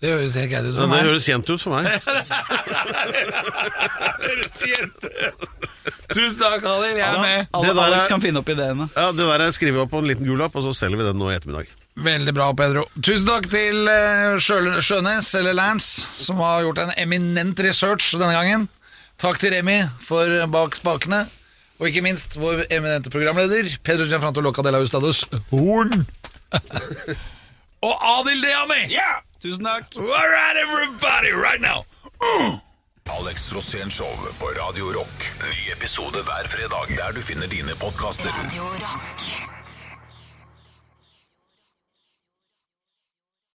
Det høres helt greit ut ja, meg. Det høres kjent ut for meg. [LAUGHS] Tusen takk, Adil. Jeg er med. Alle, der Alex kan finne opp ideene. Ja, Det der skriver vi opp på en liten gul lapp, og så selger vi den nå i ettermiddag. Veldig bra, Pedro. Tusen takk til eh, Sjø- Sjønes, eller Lance, som har gjort en eminent research denne gangen. Takk til Remi for bak spakene. Og ikke minst vår eminente programleder, Pedro Gianfranto Locadella Ustadus Horn. [LAUGHS] og Adil Deami! Tusen takk. All right, everybody, right now. Alex Rosén Show på Radio Rock. Ny episode hver fredag der du finner dine podkaster. Radio Rock.